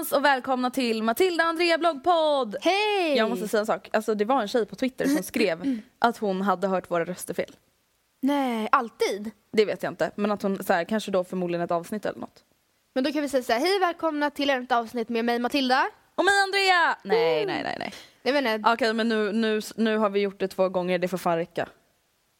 Allesammans och välkomna till Matilda och Andrea bloggpodd! Hej! Jag måste säga en sak, alltså det var en tjej på Twitter som skrev att hon hade hört våra röster fel. Nej, alltid. Det vet jag inte, men att hon så här, kanske då förmodligen ett avsnitt eller något. Men då kan vi säga så här, hej välkomna till ett avsnitt med mig Matilda. Och mig Andrea! Nej, nej, nej, nej. Jag inte, Okej, men nu, nu, nu har vi gjort det två gånger, det får fan räcka.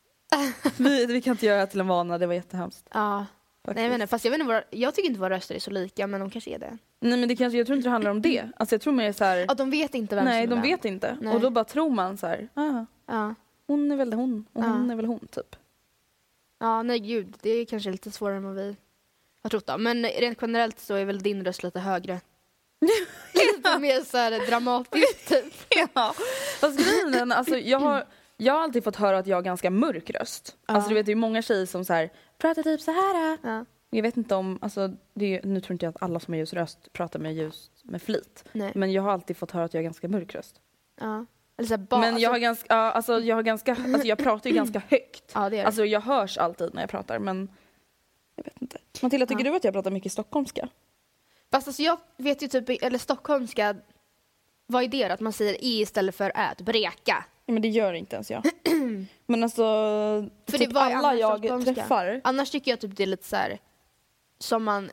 vi, vi kan inte göra det till en vana, det var jättehemskt. ja. Nej, jag inte, fast jag vet inte, jag tycker inte våra röster är så lika men de kanske är det. Nej men det kanske, jag tror inte det handlar om det. Alltså jag tror mer så här. Ja, de vet inte vem nej som är de vem. vet inte. Nej. Och då bara tror man så här, ah, Ja. hon är väl hon och Ja. hon är väl hon typ. ja, nej gud, det är kanske lite svårare än vad vi har trott då. Men rent generellt så är väl din röst lite högre. lite mer så här dramatiskt typ. Ja. Fast grejen alltså jag har, jag har alltid fått höra att jag har ganska mörk röst. Alltså du vet det är många tjejer som så här, pratar typ så här. Ja. Jag vet inte om, alltså är, nu tror inte jag att alla som har ljus röst pratar med ljus med flit. Nej. Men jag har alltid fått höra att jag har ganska mörk röst. Ja. Eller så ba, Men jag har alltså, ganska, ja, alltså jag har ganska, alltså jag pratar ju ganska högt. Ja, det. Alltså jag hörs alltid när jag pratar men jag vet inte. Matilda, tycker Ja. du att jag pratar mycket stockholmska? Fast alltså jag vet ju typ, eller stockholmska, vad är det då? Att man säger e istället för ä, typ reka. Men det gör inte ens jag. men alltså, För typ det var alla jag träffar. Annars tycker jag typ det är lite så här som man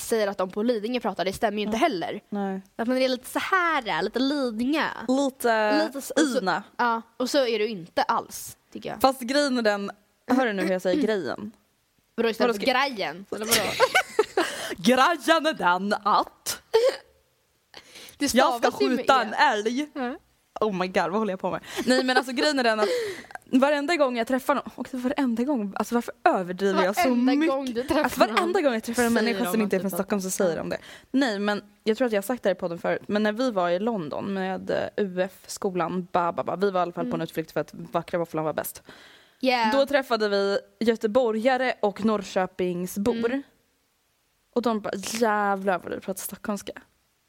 säger att de på Lidingö pratar, det stämmer ju inte heller. Nej. Att man är lite så här, lite Lidingö. Lite, Lite så- och så- Ina. Ja, och så är du inte alls, tycker jag. Fast grejen är den, hör du nu hur jag säger grejen? Vadå istället för grejen? Eller vadå? Grejen är den att jag ska skjuta E. en älg. Ja. Oh my god, vad håller jag på med? Nej men alltså grejen är den att varenda gång jag träffar någon, och varenda gång, alltså varför överdriver jag så Varenda mycket? gång du träffar alltså varenda gång jag träffar en människa som inte är från Stockholm så säger de det. Nej men jag tror att jag har sagt det här i podden förut, men när vi var i London med eh, UF-skolan, ba, ba, ba, vi var i alla fall på en utflykt för att vackra våfflan var bäst. Yeah. Då träffade vi göteborgare och Norrköpingsbor. Mm. Och de bara jävlar vad du pratar stockholmska.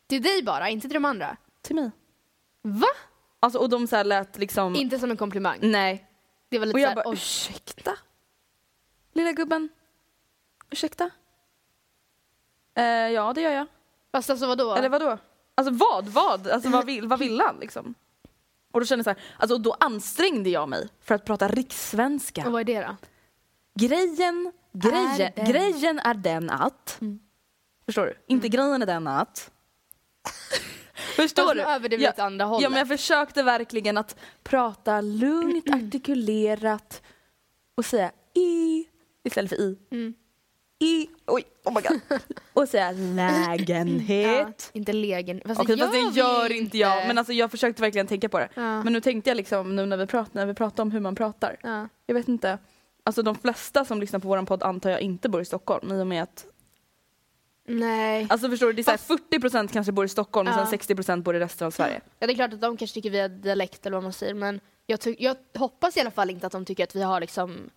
Till dig bara, inte till de andra. Till mig. Va? Alltså, och de så här lät liksom... Inte som en komplimang. Nej. Det var lite Och jag så bara oj. ursäkta? Lilla gubben? Ursäkta? Eh, ja det gör jag. Fast alltså vadå? Eller vadå? Alltså vad? Vad? Alltså vad vill, vad vill han liksom? Och då kände jag så här, alltså och då ansträngde jag mig för att prata rikssvenska. Och vad är det då? Grejen, grejen, den. grejen är den att... Förstår du? Inte grejen är den att... Förstår du? Ja, du åt andra hållet. Ja, men jag försökte verkligen att prata lugnt, artikulerat och säga i istället för i. Mm. i, oj, oh my god. Och säga Ja, lägenhet. inte lägen. Fast Okej fast det gör inte jag men alltså jag försökte verkligen tänka på det. Ja. Men nu tänkte jag liksom nu när vi pratar, när vi pratar om hur man pratar. ja. Jag vet inte. Alltså de flesta som lyssnar på våran podd antar jag inte bor i Stockholm i och med att Nej. Alltså förstår du, det är så här, Fast- 40% kanske bor i Stockholm och Ja. sen 60% bor i resten av Sverige. Ja, det är klart att de kanske tycker vi har dialekt eller vad man säger men jag, jag hoppas i alla fall inte att de tycker att vi har liksom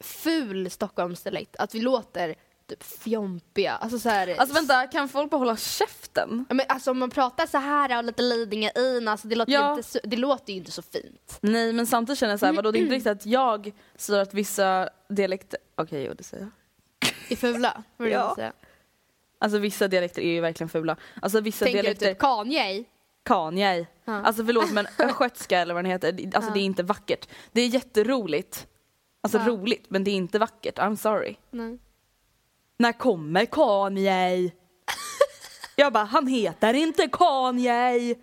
ful Stockholmsdialekt. Att vi låter typ fjompiga. Alltså så här, Alltså vänta, kan folk bara hålla käften? Ja, men alltså om man pratar så här och lite Lidingö in, alltså det låter, Ja. inte så, det låter ju inte så fint. Nej men samtidigt känner jag såhär, vadå det är inte riktigt att jag säger att vissa dialekter, okej jo det säger jag. är fula. Vad Ja. du säga? Alltså vissa dialekter är ju verkligen fula. Alltså vissa Tänker du dialekter, typ Kanye? Kanye. Ja. Alltså förlåt men östgötska eller vad den heter, alltså Ja. det är inte vackert. Det är jätteroligt. Alltså Ja. roligt men det är inte vackert, I'm sorry. Nej. När kommer Kanye? jag bara, han heter inte Kanye.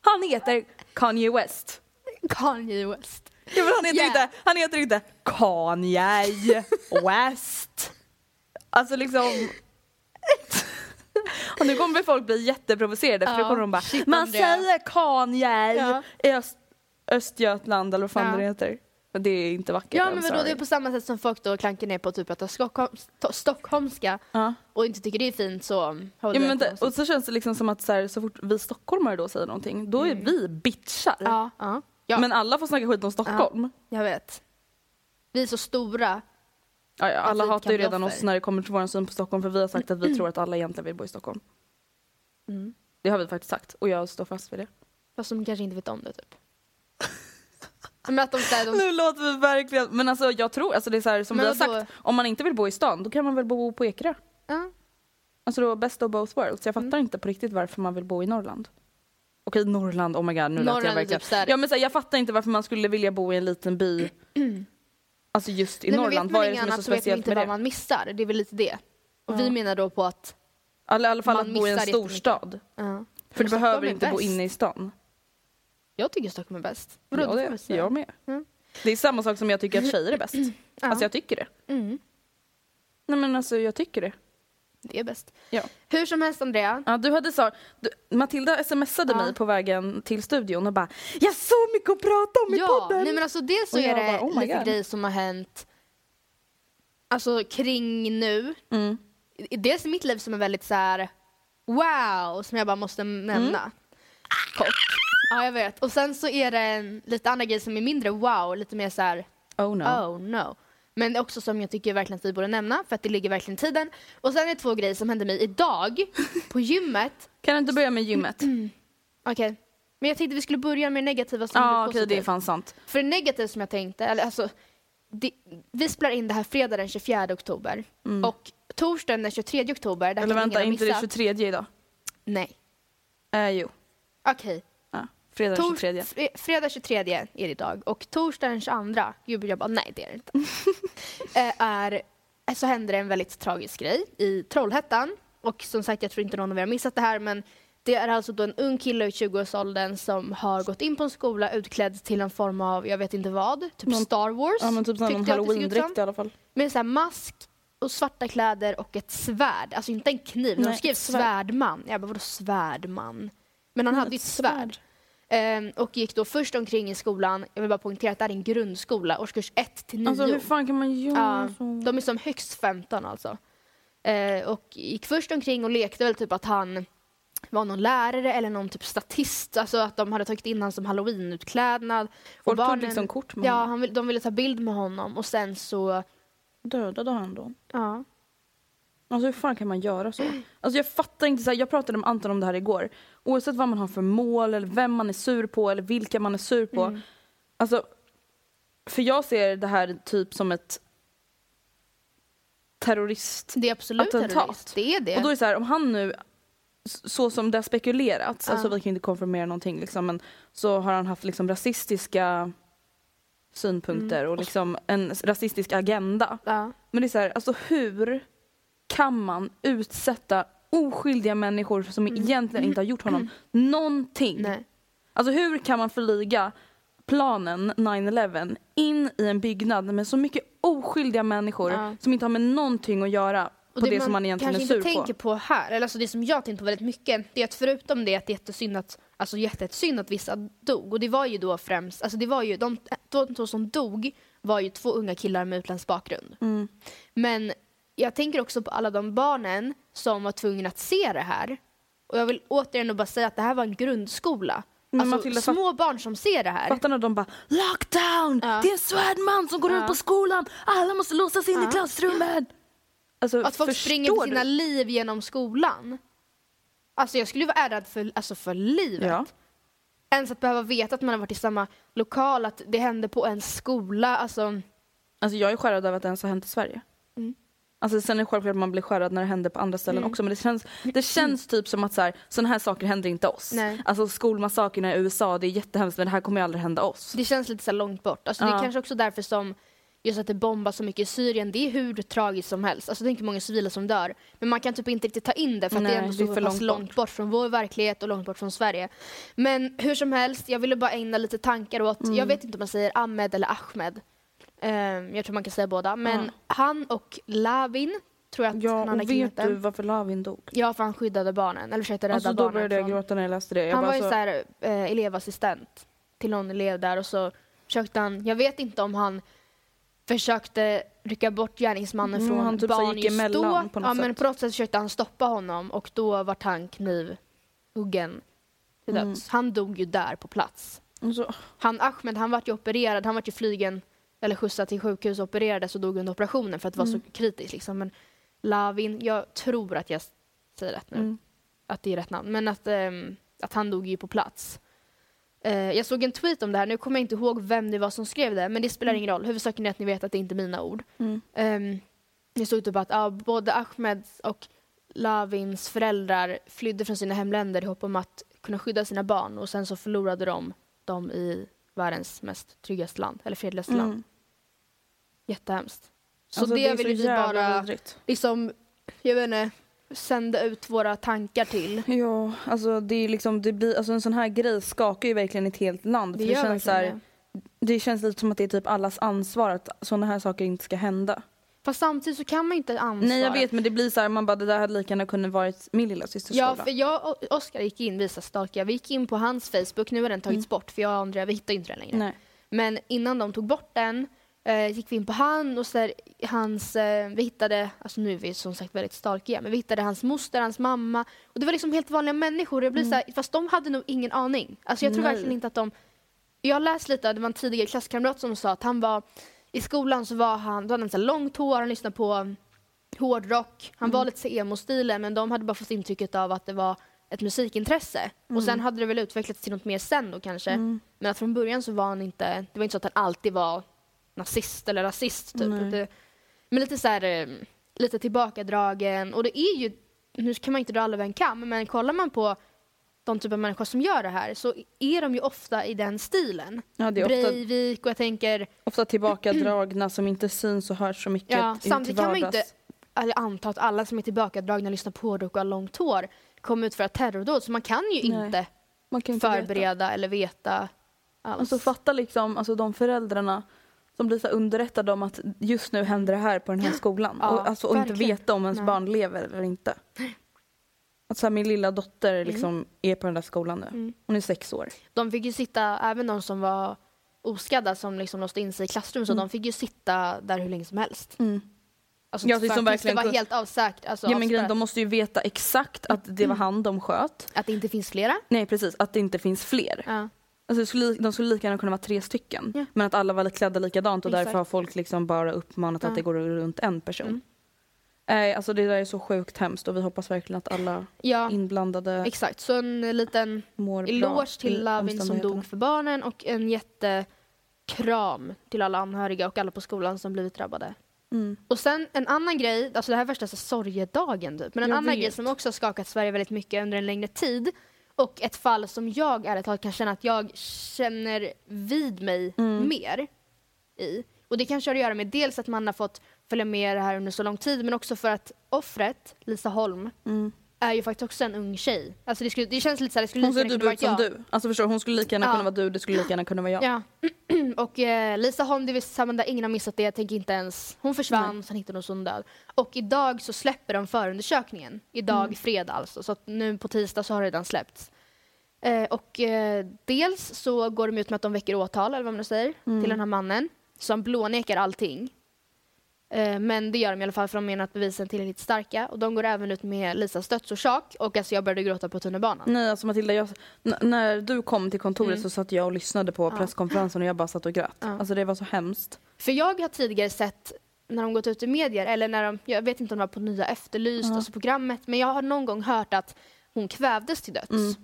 Han heter Kanye West. Kanye West. Ja, men han, heter Yeah. inte, han heter inte Kanye West. Alltså liksom... Och nu kommer folk bli jätteprovocerade för Ja, då kommer de bara Man Andrea." säger Kanye Ja. i Öst, Östgötland eller vad fan Ja. det heter. Men det är inte vackert. Ja men vadå, det är på samma sätt som folk då klankar ner på typ att Stockholm, sto- stockholmska Ja. och inte tycker det är fint så håller Ja, men så. och så känns det liksom som att så, här, så fort vi stockholmare då säger någonting, då är vi bitchar. Ja. ja Men alla får snacka skit om Stockholm. jag vet. Vi är så stora. Ja, ja, alla vi hatar ju redan offer. oss när det kommer till vår syn på Stockholm för vi har sagt att vi tror att alla egentligen vill bo i Stockholm. Mm. Det har vi faktiskt sagt och jag står fast vid det. Fast de kanske inte vet om det typ. men att de, här, de Nu låter vi verkligen, men alltså jag tror, alltså det är så här, som Men vi har vadå? sagt, om man inte vill bo i stan då kan man väl bo på Ekerö. ja. Alltså då best of both worlds. Jag fattar Mm. inte på riktigt varför man vill bo i Norrland. Okej Norrland, oh my god nu lät Norrland jag är verkligen. typ Ja men så här, jag fattar inte varför man skulle vilja bo i en liten by. alltså just i Nej, Norrland, vad är det som är så annat så vet man speciellt inte med vad det? man missar. Det är väl lite det. Och vi Ja. menar då på att Alla, I alla fall man att bo i en storstad. ja. För du behöver inte bo bäst. inne i stan. Jag tycker Stockholm är bäst. Vadå, Ja, det det, vi säga. jag med. Mm. Det är samma sak som jag tycker att tjejer är bäst. Ja. Alltså jag tycker det. Mm. Nej men alltså jag tycker det. Det är bäst. Ja. Hur som helst Andrea. Ja, du hade sa, du, Matilda smsade Ja. mig på vägen till studion och bara Jag har så mycket att prata om i Ja, podden! nej men alltså dels så Och är det bara, oh lite God. grejer som har hänt Alltså kring nu. mm. Dels i mitt liv som är väldigt så här wow, som jag bara måste nämna. Mm. Kort. Ja, jag vet. Och sen så är det en, lite andra grejer som är mindre wow, lite mer så här Oh no. oh no. Men också som jag tycker verkligen att vi borde nämna för att det ligger verkligen i tiden. Och sen är det två grejer som hände mig idag på gymmet. Kan du inte börja med gymmet? Okej. Men jag tänkte vi skulle börja med det negativa som Ja blir okej det är fan sant. För det negativa som jag tänkte, eller alltså, det, vi spelar in det här fredag den 24 oktober. Och torsdagen den 23 oktober, Mm. Eller vänta, inte det missat. 23 idag? Nej. Eh, jo. Okej. Ja. Fredag Tors- 23. fre- fredag 23 är det idag och torsdag den 22, gud jag bara nej det är det inte. Eh, är, så händer det en väldigt tragisk grej i Trollhättan. Och som sagt jag tror inte någon av er har missat det här men det är alltså då en ung kille i 20-årsåldern som har gått in på en skola utklädd till en form av, jag vet inte vad, typ Någon- Star Wars. Ja men typ någon halloween-dräkt i alla fall. Med så här mask och svarta kläder och ett svärd. Alltså inte en kniv, Nej, de skrev svärd. svärdman. Jag bara vadå svärdman? Men han Nej, hade ju ett ett svärd. Ehm, och gick då först omkring i skolan, jag vill bara poängtera att det här är en grundskola, årskurs 1 till 9. Alltså hur fan kan man göra Ja, så? de är som högst 15 alltså. Eh, och gick först omkring och lekte väl typ att han var någon lärare eller någon typ statist, alltså att de hade tagit in honom som halloweenutklädnad. Och Folk tog barnen- liksom kort med Ja, honom. han vill, de ville ta bild med honom och sen så, Dödade han då? ja. Alltså hur fan kan man göra så? Alltså jag fattar inte, så här, jag pratade med Anton om det här igår. Oavsett vad man har för mål eller vem man är sur på eller vilka man är sur på. Mm. Alltså, för jag ser det här typ som ett terrorist... Det är absolut terrorist. Det är det. Och då är det så här, om han nu, så som det har spekulerats, Ja. alltså vi kan inte konfirmera någonting liksom, men så har han haft liksom rasistiska synpunkter Mm. och liksom en rasistisk agenda. ja. Men det är så här, alltså hur kan man utsätta oskyldiga människor som egentligen inte har gjort honom någonting? Mm. Nej. Alltså hur kan man förliga planen 9-11 in i en byggnad med så mycket oskyldiga människor Ja. som inte har med någonting att göra på det, som man egentligen är kanske sur inte på. tänker på här, eller alltså det som jag tänkte på väldigt mycket, det är att förutom det att det är jättesynd att, alltså jättesynd att vissa dog, och det var ju då främst, alltså det var ju, de, de två som dog var ju två unga killar med utländsk bakgrund. Mm. Men jag tänker också på alla de barnen som var tvungna att se det här. Och jag vill återigen bara säga att det här var en grundskola. Men Alltså Matilda, små barn som ser det här. Fattar när de bara lockdown! Ja. Det är en svärdman som går Ja. ut på skolan! Alla måste låsas in Ja. i klassrummet! Alltså, Att folk springer för sina liv genom skolan. Alltså jag skulle vara ärrad för, alltså för livet. Ja. Ens att behöva veta att man har varit i samma lokal, att det hände på en skola. Alltså, Alltså jag är skärrad över att det ens har hänt i Sverige. Alltså sen är det självklart att man blir skärrad när det händer på andra ställen Mm. också men det känns, det känns typ som att så här, sådana här saker händer inte oss. Nej. Alltså skolmassakerna i USA, det är jättehemskt men det här kommer ju aldrig hända oss. det känns lite så långt bort. Alltså, Det är Ja. kanske också därför som just att det bombas så mycket i Syrien, det är hur tragiskt som helst. Alltså tänk hur många civila som dör. Men man kan typ inte riktigt ta in det för att det Nej, är ändå så för långt långt, bort. bort. från vår verklighet och långt bort från Sverige. Men hur som helst, jag ville bara ägna lite tankar åt, Mm. jag vet inte om man säger Ahmed eller Ahmed. Ehm, jag tror man kan säga båda. Men Ja. han och Lavin, tror jag att Ja den andra och vet du varför Lavin dog? Ja, för han skyddade barnen, eller försökte rädda Alltså då barnen. började jag från- gråta när jag läste det. Jag han var ju så- här, eh, elevassistent till någon elev där och så försökte han, jag vet inte om han försökte rycka bort gärningsmannen Mm, från han typ barn just då. på något ja, men sätt. på något sätt försökte han stoppa honom och då var han knivhuggen till Mm. döds. Han dog ju där på plats. Alltså, Han Ahmed, han vart ju opererad, han vart ju flygen eller skjutsad till sjukhus och opererades och dog under operationen för att det var Mm. så kritiskt liksom. Men Lavin, jag tror att jag säger rätt nu mm. att det är rätt namn, men att, ehm, att han dog ju på plats. Eh, jag såg en tweet om det här, nu kommer jag inte ihåg vem det var som skrev det, men det spelar ingen roll. Huvudsaken är att ni vet att det inte är mina ord. Mm. Um, det stod typ att ja, både Ahmeds och Lavins föräldrar flydde från sina hemländer i hopp om att kunna skydda sina barn och sen så förlorade de dem i världens mest tryggaste land, eller fredligaste land. Mm. Jättehemskt. Så Alltså, det, är vill vi bara vidrigt. liksom, jag vet inte, sända ut våra tankar till. Ja, alltså det är liksom, det blir, alltså en sån här grej skakar ju verkligen ett helt land. Det för det, känns så här, det. det känns lite som att det är typ allas ansvar att såna här saker inte ska hända. Fast samtidigt så kan man inte ansvara. Nej jag vet men det blir så här, man bara det där hade lika gärna kunnat varit min lilla systers Ja, skola. för jag och Oskar gick in, visa stalka, vi gick in på hans Facebook, nu har den tagits bort för jag och Andrea vi hittar inte den längre. Nej. Men innan de tog bort den eh, gick vi in på han och så där, hans, eh, vi hittade, alltså nu är vi som sagt väldigt stalkiga, men vi hittade hans moster, hans mamma och det var liksom helt vanliga människor. Jag blir så här, fast de hade nog ingen aning. Alltså jag tror Nej. verkligen inte att de, jag har läst lite, det var en tidigare klasskamrat som sa att han var, i skolan så var han, då hade han så långt hår, han lyssnade på hårdrock, han var lite så emo-stilen men de hade bara fått intrycket av att det var ett musikintresse. Och sen hade det väl utvecklats till något mer sen då kanske. Men att från början så var han inte, det var inte så att han alltid var nazist eller rasist typ. Nej. Det, men lite så här, eh, lite tillbakadragen och det är ju, nu kan man inte dra alla över en kam, men kollar man på de typer av människor som gör det här så är de ju ofta i den stilen. Ja, det är ofta, Breivik och jag tänker, ofta tillbakadragna som inte syns och hörs så mycket Ja, samtidigt kan man ju inte jag antar att alla som är tillbakadragna, lyssnar på och har långt hår kommer ut för ett terrordåd så man kan ju Nej, inte kan inte veta. förbereda eller veta alls. Alltså fatta liksom alltså, de föräldrarna som blir så underrättade om att just nu händer det här på den här skolan. Ja, och, alltså, och inte veta om ens Nej. barn lever eller inte. Att så här, min lilla dotter liksom är på den där skolan nu. Mm. Hon är sex år. De fick ju sitta, även de som var oskadda som liksom låste in sig i klassrum, så Mm. de fick ju sitta där hur länge som helst. Alltså, Ja, det är för som att verkligen det var helt avsäkert. Alltså, Ja men grejen, de måste ju veta exakt att det var han de sköt. Att det inte finns flera. Nej precis, att det inte finns fler. Ja. Alltså, skulle, de skulle lika gärna kunna vara tre stycken. Ja. Men att alla var klädda likadant och Exakt. därför har folk liksom bara uppmanat Ja. att det går runt en person. Mm. Nej, alltså det där är så sjukt hemskt och vi hoppas verkligen att alla ja, inblandade exakt. Så en eh, liten eloge till Lavin som dog för barnen och en jättekram till alla anhöriga och alla på skolan som blivit drabbade. Mm. Och sen en annan grej, alltså det här är värsta så sorgedagen typ, men en Jag annan vet. grej som också har skakat Sverige väldigt mycket under en längre tid och ett fall som jag ärligt talat kan känna att jag känner vid mig Mm. mer i. Och det kanske har att göra med dels att man har fått följa med det här under så lång tid men också för att offret, Lisa Holm, Mm. Är ju faktiskt också en ung tjej. Alltså det, skulle, det känns lite så här, det skulle Hon ser lika typ gärna ut kunna som varit jag. du. Alltså förstår hon skulle lika gärna Ja. kunna vara du, det skulle lika gärna kunna vara jag. Ja. och eh, Lisa Holm, det vill samma där, ingen har missat det, jag tänker inte ens, hon försvann, sen hittade hon död. Och idag så släpper de förundersökningen. Idag, Mm. fredag alltså, så att nu på tisdag så har det redan släppts. Eh, och eh, dels så går de ut med att de väcker åtal, eller vad man säger, Mm. till den här mannen som blånekar allting. Eh, men det gör de i alla fall för de menar att bevisen är tillräckligt starka. Och de går även ut med Lisas dödsorsak och alltså jag började gråta på tunnelbanan. Nej alltså Matilda, jag, när du kom till kontoret Mm. så satt jag och lyssnade på Ja. presskonferensen och jag bara satt och grät. Ja. Alltså det var så hemskt. För jag har tidigare sett när de gått ut i medier, eller när de, jag vet inte om det var på Nya Efterlyst, Ja. alltså programmet, men jag har någon gång hört att hon kvävdes till döds. Mm.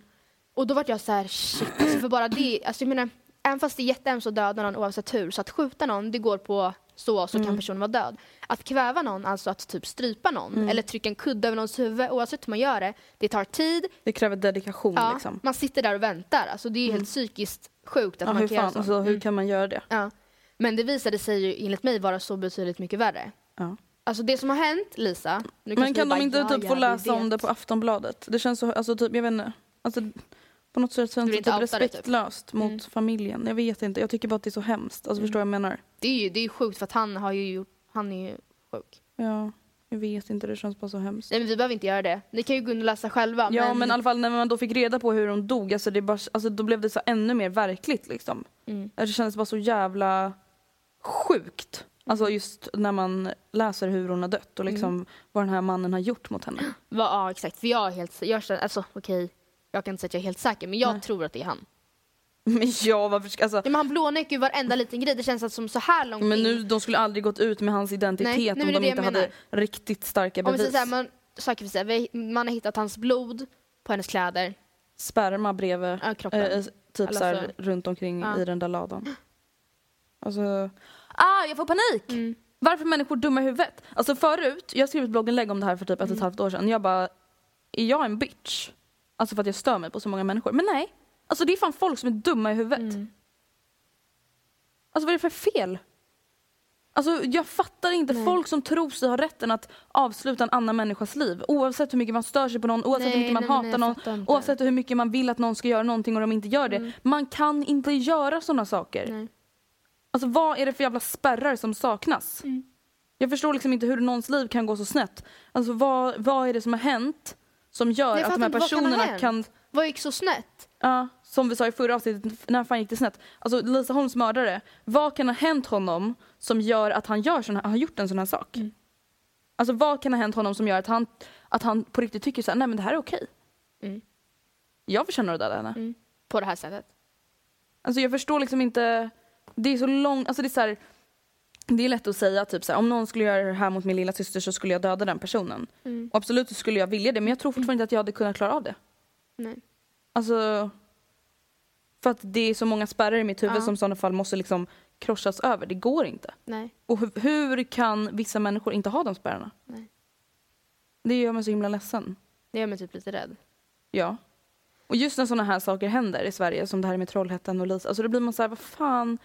Och då var jag så här, shit, alltså för bara det, alltså jag menar, även fast det är jättehemskt att döda någon oavsett hur, så att skjuta någon, det går på så, så kan Mm. personen vara död. Att kväva någon, alltså att typ strypa någon, Mm. eller trycka en kudde över någons huvud, oavsett hur man gör det, det tar tid, Det kräver dedikation ja, liksom. man sitter där och väntar, alltså det är ju Mm. helt psykiskt sjukt att Ja, man kan göra fan, så. alltså, hur Mm. kan man göra det? Ja. Men det visade sig ju enligt mig vara så betydligt mycket värre. Ja. Alltså det som har hänt, Lisa. Men kan de bara, inte typ få läsa om det på Aftonbladet? Det känns så, alltså typ, jag vet inte. Alltså, på något sätt känns det typ det, typ. respektlöst mot Mm. familjen. Jag vet inte, jag tycker bara att det är så hemskt. Alltså Mm. förstår jag menar? Det är ju det är ju sjukt för att han har ju gjort, han är ju sjuk. Ja, jag vet inte, det känns bara så hemskt. Nej men vi behöver inte göra det. Ni kan ju gå in och läsa själva. Ja men i alla fall när man då fick reda på hur hon dog, alltså, det bara, alltså, då blev det så ännu mer verkligt liksom. Mm. Det kändes bara så jävla sjukt. Alltså just när man läser hur hon har dött och liksom Mm. vad den här mannen har gjort mot henne. Va, ja exakt, för jag är helt, jag känner, alltså okej, jag kan inte säga att jag är helt säker men jag Nej. tror att det är han. Men ja, varför ska, alltså, Ja, men han blånekar ju varenda liten grej, det känns att som så här långt men in. nu, de skulle aldrig gått ut med hans identitet Nej, om de inte hade menar. riktigt starka Om vi bevis. säger man, saker vi, man har hittat hans blod på hennes kläder, Sperma bredvid, ja, kroppen. eh, typ Eller så här, så- runt omkring Ja. i den där ladan. Alltså, ah jag får panik! Mm. Varför är människor dumma i huvudet? Alltså förut, jag skrev ett blogginlägg om det här för typ ett och ett Mm. halvt år sedan. Jag bara, är jag en bitch? Alltså för att jag stör mig på så många människor. Men nej, alltså det är fan folk som är dumma i huvudet. Mm. Alltså vad är det för fel? Alltså jag fattar inte Nej. folk som tror sig ha rätten att avsluta en annan människas liv. Oavsett hur mycket man stör sig på någon, oavsett hur mycket man hatar jag någon. Oavsett hur mycket man vill att någon ska göra någonting och de inte gör det. Mm. Man kan inte göra sådana saker. Nej. Alltså vad är det för jävla spärrar som saknas? Mm. Jag förstår liksom inte hur någons liv kan gå så snett. Alltså vad, vad är det som har hänt som gör att de här personerna kan, Vad gick så snett? ja, som vi sa i förra avsnittet, när fan gick det snett? Alltså Lisa Holms mördare, vad kan ha hänt honom som gör att han gör sån här, har gjort en sån här sak? Mm. Alltså vad kan ha hänt honom som gör att han, att han på riktigt tycker så här, nej men det här är okej. Mm. Jag förtjänar att döda henne. Mm. På det här sättet. Alltså jag förstår liksom inte, det är så långt, alltså det är så här, det är lätt att säga typ så här, om någon skulle göra det här mot min lilla syster så skulle jag döda den personen. Mm. Och absolut så skulle jag vilja det men jag tror fortfarande inte att jag hade kunnat klara av det. Nej. Alltså, för att det är så många spärrar i mitt huvud Ja. som i sådana fall måste liksom krossas över. Det går inte. Nej. Och hur, hur kan vissa människor inte ha de spärrarna? Nej. Det gör mig så himla ledsen. Det gör mig typ lite rädd. Ja. Och just när sådana här saker händer i Sverige, som det här med Trollhättan och Lisa, alltså då blir man så här, vad fan.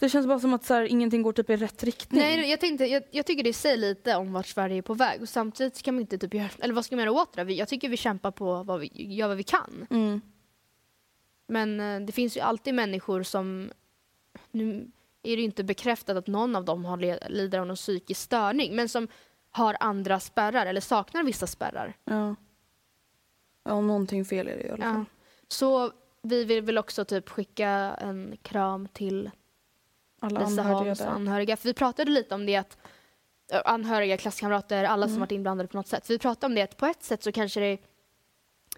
Det känns bara som att så här, ingenting går typ i rätt riktning. Nej, jag, tänkte, jag, jag tycker det säger lite om vart Sverige är på väg och samtidigt kan man inte typ göra, eller vad ska man göra åt det? Vi- Jag tycker vi kämpar på vad vi gör vad vi kan. Mm. Men eh, det finns ju alltid människor som, nu är det inte bekräftat att någon av dem har lider av någon psykisk störning, men som har andra spärrar eller saknar vissa spärrar. Ja. Ja, någonting fel är det i alla fall. Ja. Så vi vill väl också typ skicka en kram till Alla anhöriga där. anhöriga. För vi pratade lite om det att anhöriga, klasskamrater, alla som Mm. varit inblandade på något sätt. Vi pratade om det att på ett sätt så kanske det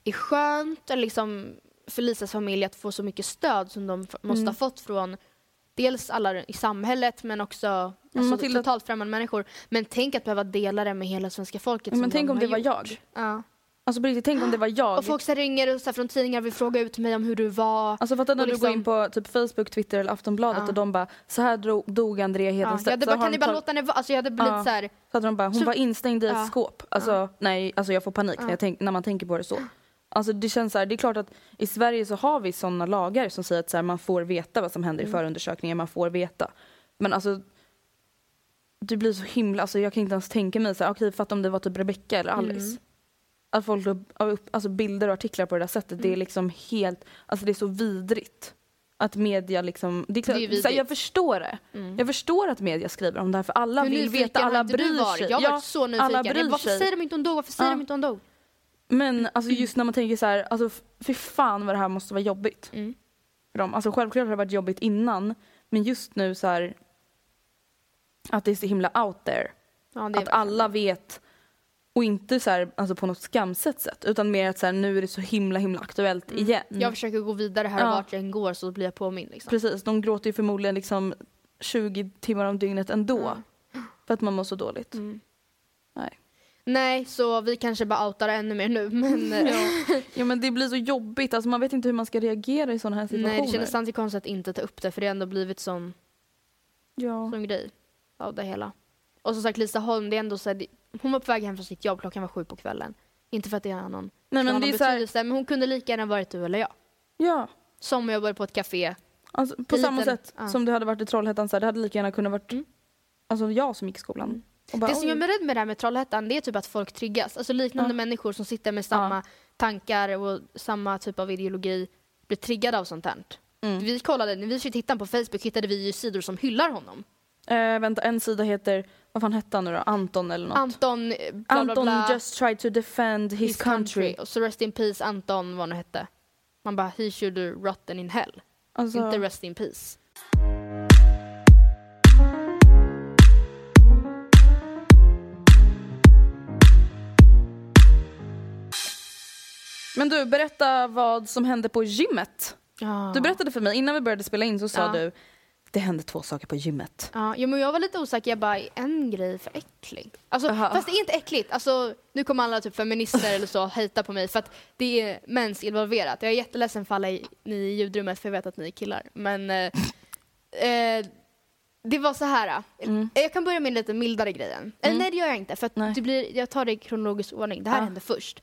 är skönt eller liksom för Lisas familj att få så mycket stöd som de måste Mm. ha fått från dels alla i samhället men också alltså, Matilda- totalt främmande människor. Men tänk att behöva dela det med hela svenska folket. Men som tänk om det var gjort. jag. Ja. Alltså på riktigt, tänk om det var jag. Och folk så här ringer och så här från tidningar vill fråga ut mig om hur du var. Alltså fattar när Och du går liksom- in på typ Facebook, Twitter eller Aftonbladet Ja. och de bara så här dog Andrea Ja, Hedenstedt. jag hade bara, kan ni bara tag- låta henne vara? Alltså jag hade blivit Ja. så här, så hade de bara, hon Så- var instängd i ett Ja. skåp. Alltså nej, alltså jag får panik när, Ja. jag tänk, när man tänker på det så. Alltså det känns så här, det är klart att i Sverige så har vi sådana lagar som säger att så här, man får veta vad som händer Mm. i förundersökningen, man får veta. Men alltså det blir så himla, alltså jag kan inte ens tänka mig så här, okej fatta om det var typ Rebecca eller Alice. Mm. Att folk la upp, alltså bilder och artiklar på det där sättet, det är Mm. liksom helt, alltså det är så vidrigt. att media liksom, det Det är ju så här, jag förstår det. Jag förstår att media skriver om det här för alla Hur vill veta, alla bryr sig. Jag har Ja, varit så alla nyfiken. Jag bryr Varför sig. säger de inte hon dog? Varför säger Ja. de inte hon dog? Men alltså just när man tänker så här, alltså fy fan vad det här måste vara jobbigt. Mm. För dem. Alltså självklart har det varit jobbigt innan, men just nu så här att det är så himla out there. Ja, Att alla vet och inte så här, alltså på något skamset sätt utan mer att så här, nu är det så himla himla aktuellt igen. Mm. Jag försöker gå vidare här Ja. vart jag än går så blir jag påmind. Liksom. Precis, de gråter ju förmodligen liksom 20 timmar om dygnet ändå. För att man mår så dåligt. Mm. Nej. Nej, så vi kanske bara outar ännu mer nu. Men eh, Ja men det blir så jobbigt, alltså man vet inte hur man ska reagera i sådana här situationer. nej, det kändes samtidigt konstigt att inte ta upp det för det har ändå blivit sån, ja. sån grej av det hela. Och som sagt Lisa Holm, det är ändå så här, hon var på väg hem från sitt jobb, klockan var sju på kvällen. Inte för att det har någon, Nej men det är så här, betydelse, men hon kunde lika gärna varit du eller jag. ja. Som jobbade på ett café. Alltså, på En samma liten- sätt ja. som det hade varit i Trollhättan, så här, det hade lika gärna kunnat varit Mm. alltså, jag som gick i skolan. Och bara, Det som jag är rädd med det här med Trollhättan det är typ att folk triggas. Alltså liknande Ja. människor som sitter med samma tankar och samma typ av ideologi blir triggade av sånt här. Mm. Vi kollade, när vi honom på Facebook hittade vi ju sidor som hyllar honom. Eh, vänta, en sida heter, vad fan hette han nu då? Anton eller något? Anton, eh, bla bla Anton bla, just tried to defend his, country. Och så Rest in Peace Anton vad han nu hette. Man bara, he should rotten in hell. Alltså, Inte Rest in Peace. Men du, berätta vad som hände på gymmet. Ja. Du berättade för mig innan vi började spela in så sa Ja. du det hände två saker på gymmet. Ja, men jag var lite osäker, jag bara, en grej för äcklig? Alltså, Aha. fast det är inte äckligt. Alltså, nu kommer alla typ feminister eller så hejta på mig för att det är mens involverat. Jag är jätteledsen för alla i, ni i ljudrummet för jag vet att ni är killar. Men eh, eh, det var så här. Mm. Jag kan börja med en lite mildare grejen. Eller nej det gör jag inte för det blir, jag tar det i kronologisk ordning. Det här Ja. hände först.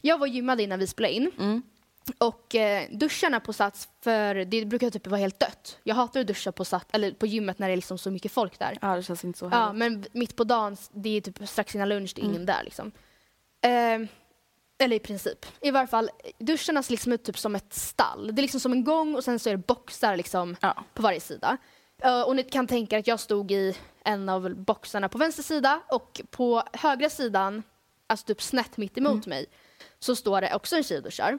Jag var gymmad innan vi spelade in. Mm. Och eh, duscharna på Sats, för det brukar typ vara helt dött. Jag hatar att duscha på, sats, eller på gymmet när det är liksom så mycket folk där. Ja, det känns inte så Ja, härligt. men mitt på dagen, det är typ strax innan lunch, det är ingen Mm. där liksom. Eh, eller i princip. I varje fall, duscharna ser liksom ut typ som ett stall. Det är liksom som en gång och sen så är det boxar liksom Ja. på varje sida. Eh, och ni kan tänka er att jag stod i en av boxarna på vänster sida och på högra sidan, alltså typ snett mitt emot Mm. mig, så står det också en tjej och duschar.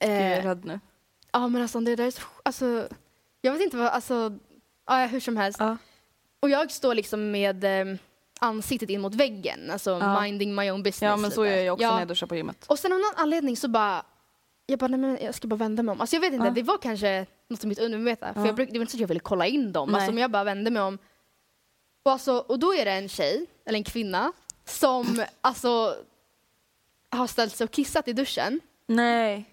Gud, jag är Eh, rädd nu. Ja men alltså det där är så, alltså, jag vet inte vad, alltså, ja, hur som helst. Ja. Och jag står liksom med eh, ansiktet in mot väggen, alltså Ja. minding my own business. ja, men så gör jag också Ja. när jag duschar på gymmet. Och sen av någon anledning så bara, jag bara, nej men jag ska bara vända mig om. Alltså jag vet inte, det var kanske något i mitt undermedvetna. För Ja. jag bruk, det var inte så att jag ville kolla in dem, Nej. alltså, men jag bara vände mig om. Och, alltså, och då är det en tjej, eller en kvinna, som alltså har ställt sig och kissat i duschen. Nej.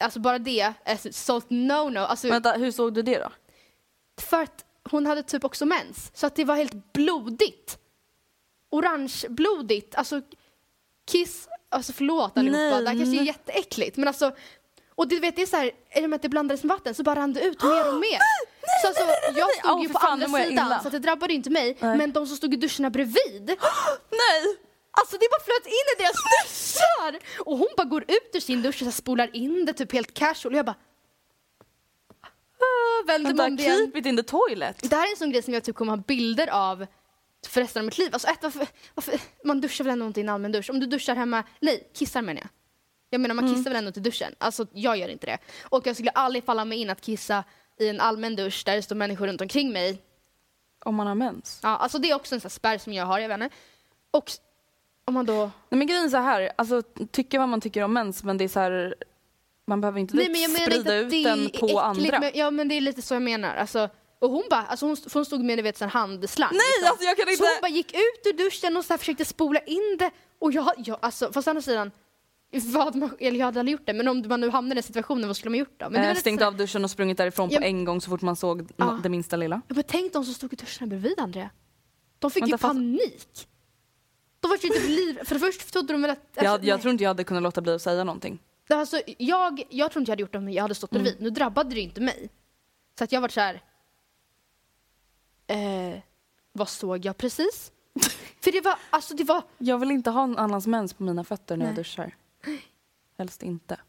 Alltså bara det är sålt no-no. Alltså, Vänta, hur såg du det då? För att hon hade typ också mens. Så att det var helt blodigt. Orangeblodigt. Alltså kiss, alltså förlåt allihopa, Nej, det här kanske är jätteäckligt men alltså och du vet det är så här, i och med att det blandades med vatten så bara rann det ut mer och mer. så alltså, jag stod ju på fan, andra sidan så det drabbade inte mig Nej. men de som stod i duscharna bredvid Nej! Alltså det bara flöt in i deras duschar! Och hon bara går ut ur sin dusch och spolar in det typ helt casual och jag bara ah, vänder mig om det igen. keep it in the toilet. Det här är en sån grej som jag typ kommer ha bilder av för resten av mitt liv. Alltså ett, varför, varför, man duschar väl ändå inte i en allmän dusch? Om du duschar hemma, nej, kissar menar jag. Jag menar man Mm. kissar väl ändå inte i duschen? Alltså jag gör inte det. Och jag skulle aldrig falla mig in att kissa i en allmän dusch där det står människor runt omkring mig. Om man har mens. Ja, alltså det är också en sån spärr som jag har, jag vet inte. Och om man då... Nej men grejen är så här, alltså tycka vad man tycker om mens men det är så här, man behöver inte Nej men sprida ut den på äckligt, andra. Men, ja men det är lite så jag menar. Alltså, och hon bara, alltså hon, hon stod med vet, sån handslang. Nej liksom. alltså jag kan Så inte! hon bara gick ut ur duschen och så försökte spola in det. Och jag, jag alltså, fast å andra sidan, vad man, eller jag hade aldrig gjort det, men om man nu hamnar i den situationen, vad skulle man gjort då? Men eh, stängt så av duschen och sprungit därifrån Ja, på en gång så fort man såg Ja. det minsta lilla. Jag bara, tänk de som stod i duschen bredvid Andrea. De fick ju Vänta, fast- De var ju typ liv. För det första trodde de väl att... Jag, alltså, jag nej. tror inte jag hade kunnat låta bli att säga någonting. Alltså, jag, jag tror inte jag hade gjort det om jag hade stått Mm. bredvid. Nu drabbade det inte mig. Så att jag var så här. Eh, vad såg jag precis? För det var, alltså det var, Jag vill inte ha en annans mens på mina fötter när jag Nej. duschar. Helst inte.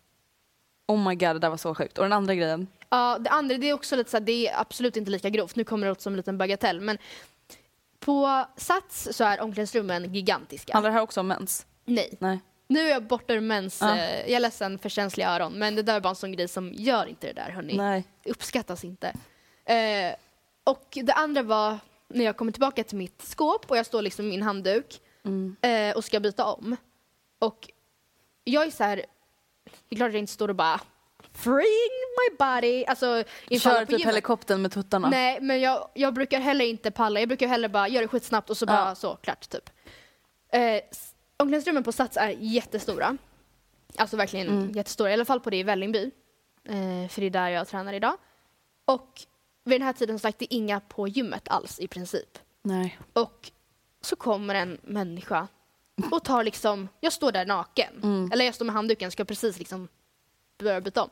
Oh my god, det där var så sjukt. Och den andra grejen. Ja, det andra det är också lite så här, det är absolut inte lika grovt. Nu kommer det låta som en liten bagatell, men på Sats så är omklädningsrummen gigantiska. Handlar det här också om mens? Nej. Nej. Nu är jag borta ur mens. Ja. eh, Jag är ledsen för känsliga öron, men det där är bara en sån grej som gör inte det där, hörni. Nej. Det uppskattas inte. Eh, och det andra var när jag kommer tillbaka till mitt skåp och jag står liksom i min handduk Mm. eh, och ska byta om. Och jag är så här, det är klart att jag inte står och bara freeing my body. Alltså, Kör på typ helikoptern med tuttarna. Nej, men jag, jag brukar heller inte palla. Jag brukar hellre bara göra det skitsnabbt och så bara Ja. så, klart typ. Eh, omklädningsrummen på Sats är jättestora. Alltså verkligen Mm. jättestora, i alla fall på det i Vällingby. Eh, för det är där jag tränar idag. Och vid den här tiden som sagt, det är inga på gymmet alls i princip. Nej. Och så kommer en människa och tar liksom, jag står där naken. Mm. Eller jag står med handduken, ska precis liksom börja byta om.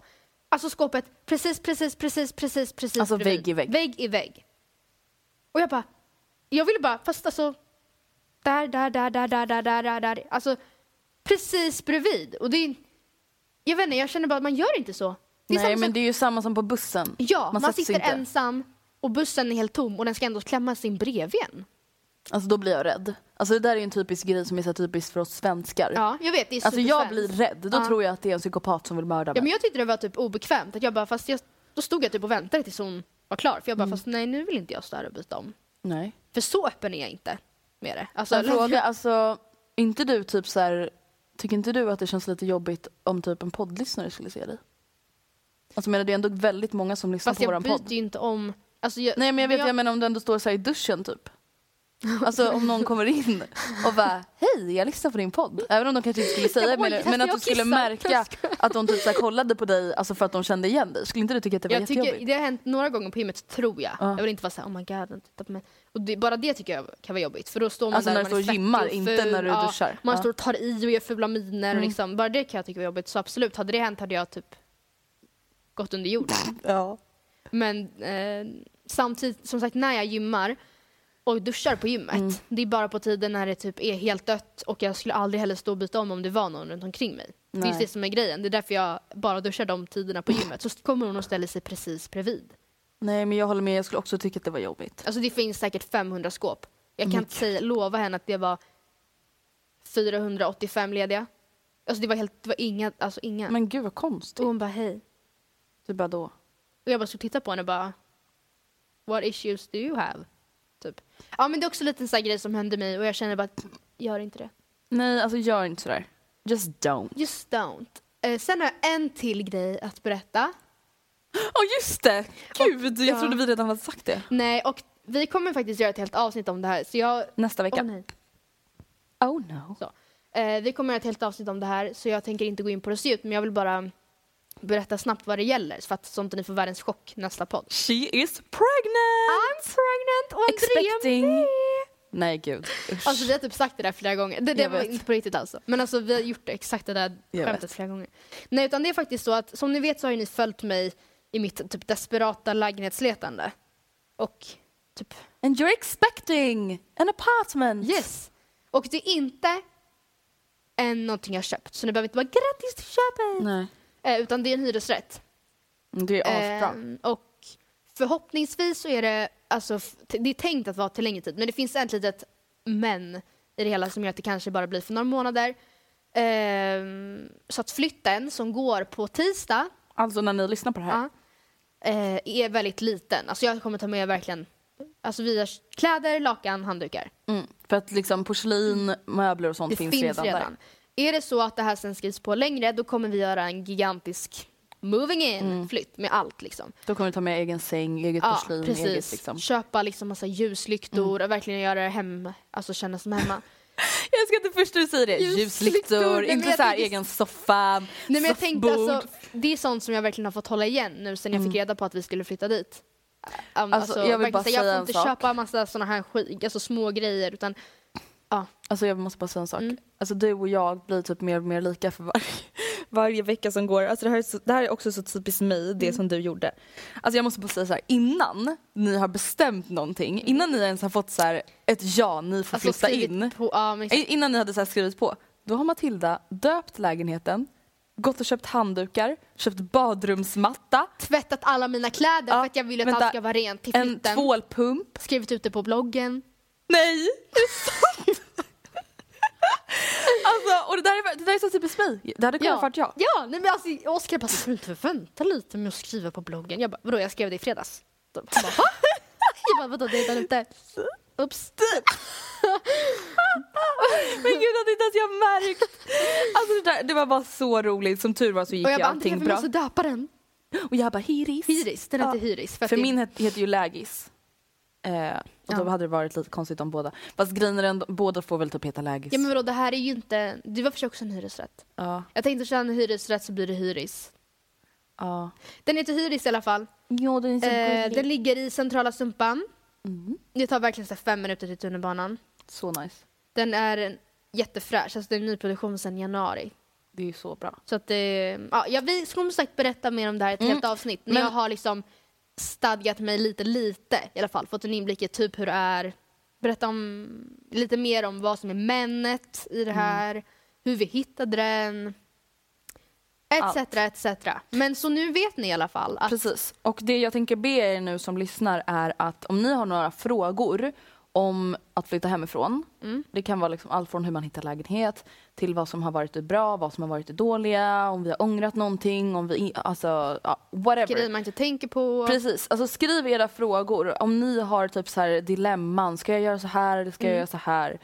Alltså skåpet precis, precis, precis, precis, precis Alltså bredvid. vägg i vägg. Vägg i vägg. Och jag bara, jag ville bara, fast alltså där, där, där, där, där, där, där, där, där. Alltså precis bredvid. Och det är, jag vet inte, jag känner bara att man gör inte så. Det är Nej samma men sak- det är ju samma som på bussen. Ja, man, sätter sig sitter inte. ensam och bussen är helt tom och den ska ändå klämma sin bredvid en. Alltså då blir jag rädd. Alltså det där är en typisk grej som är så typiskt för oss svenskar. Ja, jag vet, det är Alltså jag blir rädd. Då Ja. tror jag att det är en psykopat som vill mörda Ja, mig. men jag tyckte det var typ obekvämt. Att jag bara, fast jag, då stod jag typ och väntade tills hon var klar. För jag bara, Mm. fast nej nu vill inte jag stå här och byta om. Nej. För så öppen är jag inte med det. Alltså, En fråga, alltså inte du typ så här, tycker inte du att det känns lite jobbigt om typ en poddlyssnare skulle se dig? Alltså menar det är ändå väldigt många som lyssnar Fast på jag våran byter podd. ju inte om. Alltså, jag, Nej men jag vet, jag- jag menar om du ändå står så i duschen typ. Alltså om någon kommer in och bara hej jag lyssnar på din podd. Även om de kanske inte skulle säga det men, men att du skulle märka att de typ så kollade på dig alltså för att de kände igen dig. Skulle inte du tycka att det var jag tycker, jättejobbigt? det har hänt några gånger på gymmet tror jag. Ja. Jag vill inte vara såhär oh my god, den tittar på mig. Och det, bara det tycker jag kan vara jobbigt. För då står man Alltså där när du står och gymmar, inte när du ja, duschar. Man Ja. står och tar i och gör fula miner. Och Mm. liksom, bara det kan jag tycka var jobbigt. Så absolut, hade det hänt hade jag typ gått under jorden. Ja. Men eh, samtidigt, som sagt, när jag gymmar och duschar på gymmet, Mm. det är bara på tiden när det typ är helt dött och jag skulle aldrig heller stå och byta om om det var någon runt omkring mig. Det är Nej. just det som är grejen. Det är därför jag bara duschar de tiderna på gymmet. Så kommer hon och ställer sig precis bredvid. Nej men jag håller med, jag skulle också tycka att det var jobbigt. Alltså det finns säkert 500 skåp. Jag kan Mm. inte säga, lova henne att det var 485 lediga. Alltså det var helt, det var inga, alltså inga. Men gud vad konstigt. och hon bara hej. Typ bara då. Och jag bara och tittade på henne och bara What issues do you have? Typ. Ja men det är också lite en sån grej som hände mig och jag känner bara att gör inte det. Nej alltså gör inte sådär. Just don't. Just don't. Eh, sen har jag en till grej att berätta. Ja just det! Gud, jag ja. trodde vi redan hade sagt det. Nej och vi kommer faktiskt göra ett helt avsnitt om det här så jag Nästa vecka. Åh, nej. Oh no. Eh, vi kommer göra ett helt avsnitt om det här så jag tänker inte gå in på det så djupt men jag vill bara berätta snabbt vad det gäller för att sånt att ni får världens chock nästa podd. She is pregnant! I'm pregnant och Expecting. Nej gud, usch. Alltså vi har typ sagt det där flera gånger. Det, det var vet. inte på riktigt alltså. Men alltså vi har gjort det, exakt det där Jag skämtet vet. flera gånger. Nej utan det är faktiskt så att som ni vet så har ju ni följt mig i mitt typ desperata lägenhetsletande. Och typ And you're expecting an apartment! yes. Och det är inte en någonting jag köpt. Så ni behöver inte bara grattis till köpet. Nej, utan det är en hyresrätt. det är asbra. Ehm, och förhoppningsvis så är det, alltså, det är tänkt att vara till längre tid, men det finns ett litet men i det hela som gör att det kanske bara blir för några månader. Ehm, så att flytten som går på tisdag Alltså när ni lyssnar på det här. eh, är väldigt liten. Alltså jag kommer ta med verkligen alltså vi har kläder, lakan, handdukar. Mm. För att liksom porslin, möbler och sånt Det finns, finns, redan, redan. Är det så att det här sen skrivs på längre då kommer vi göra en gigantisk moving in-flytt med allt liksom. Då kommer du ta med egen säng, eget Ja, porslin, precis. eget liksom. Köpa liksom massa ljuslyktor och verkligen göra det hem, alltså känna som hemma. Jag ska inte först du säger det. Ljuslyktor, inte så här tänkte- egen soffa, Nej men jag tänkte alltså, det är sånt som jag verkligen har fått hålla igen nu sen jag fick reda på att vi skulle flytta dit. Um, Alltså, jag vill bara så jag säga får inte sak. köpa massa såna här skit, alltså små grejer utan Alltså jag måste bara säga en sak. Mm. Alltså du och jag blir typ mer och mer lika för varje, varje vecka som går. Alltså det, här är så, det här är också så typiskt mig, det som du gjorde. Alltså jag måste bara säga så här, innan ni har bestämt någonting, innan ni ens har fått så här ett ja, ni får alltså, flytta in. På, ja, men, Innan ni hade så skrivit på, då har Matilda döpt lägenheten, gått och köpt handdukar, köpt badrumsmatta, Tvättat alla mina kläder Ja, för att jag vill att vänta. allt ska vara rent till en flytten. tvålpump. Skrivit ut det på bloggen. Nej! Är det sant? alltså, och det där, är, det där är så typiskt mig. Det hade kunnat varit jag. Ja, nej men alltså Oskar bara, ska du inte vänta lite med att skriva på bloggen? Jag bara, vadå jag skrev det i fredags. De bara, va? Jag bara, vadå det är ute? Oops. Men gud, att inte ens jag märkt. Alltså det, där, det var bara så roligt. Som tur var så gick Och jag ju bara, allting Andrea vi bra. måste döpa den. Och jag bara, Hiris. Hyris, den heter Ja. För, att För det- min het, heter ju Lägis. Eh, och då Ja. hade det varit lite konstigt om båda. Fast grejen är ändå, båda får väl typ heta Lägis. Ja men vadå det här är ju inte, det var för sig också en hyresrätt. ja, Jag tänkte köra en hyresrätt så blir det Hyris. ja. Den heter Hyris i alla fall. Jo, den är Eh, den ligger i centrala Sumpan. Mm. Det tar verkligen så fem minuter till tunnelbanan. Så nice. Den är jättefräsch, alltså det är en nyproduktion sedan januari. Det är ju så bra. Så att det, ja, jag vill som sagt berätta mer om det här i ett Mm. helt avsnitt. Men, Men- jag har liksom stadgat mig lite, lite i alla fall. Fått en inblick i typ hur det är. Berätta om, lite mer om vad som är männet i Mm. det här. Hur vi hittade den. Etc, etc. Men så nu vet ni i alla fall att Precis. Och det jag tänker be er nu som lyssnar är att om ni har några frågor om att flytta hemifrån. Mm. Det kan vara liksom allt från hur man hittar lägenhet till vad som har varit det bra, vad som har varit det dåliga, om vi har ångrat någonting, om vi, alltså, ja, whatever. grejer man inte tänker på. Precis, alltså skriv era frågor. Om ni har typ så här dilemman, ska jag göra så här eller ska jag göra så här?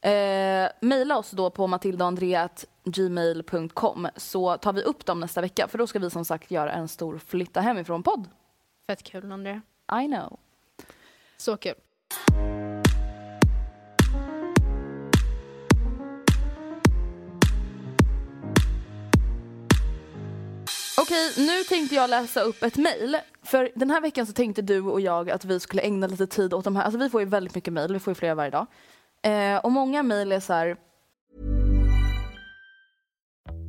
Eh, maila oss då på matildaandreat.gmail.com så tar vi upp dem nästa vecka för då ska vi som sagt göra en stor flytta hemifrån-podd. Fett kul Andrea. I know. Så kul. Okej, nu tänkte jag läsa upp ett mejl. För den här veckan så tänkte du och jag att vi skulle ägna lite tid åt de här. Alltså vi får ju väldigt mycket mejl, vi får ju flera varje dag. Eh, och många mejl är så här,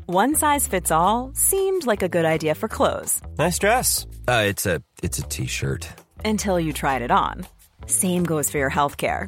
One size fits all seemed like a good idea for clothes Nice dress. Uh, it's a it's a t-shirt. until you tried it on. Same goes for your healthcare.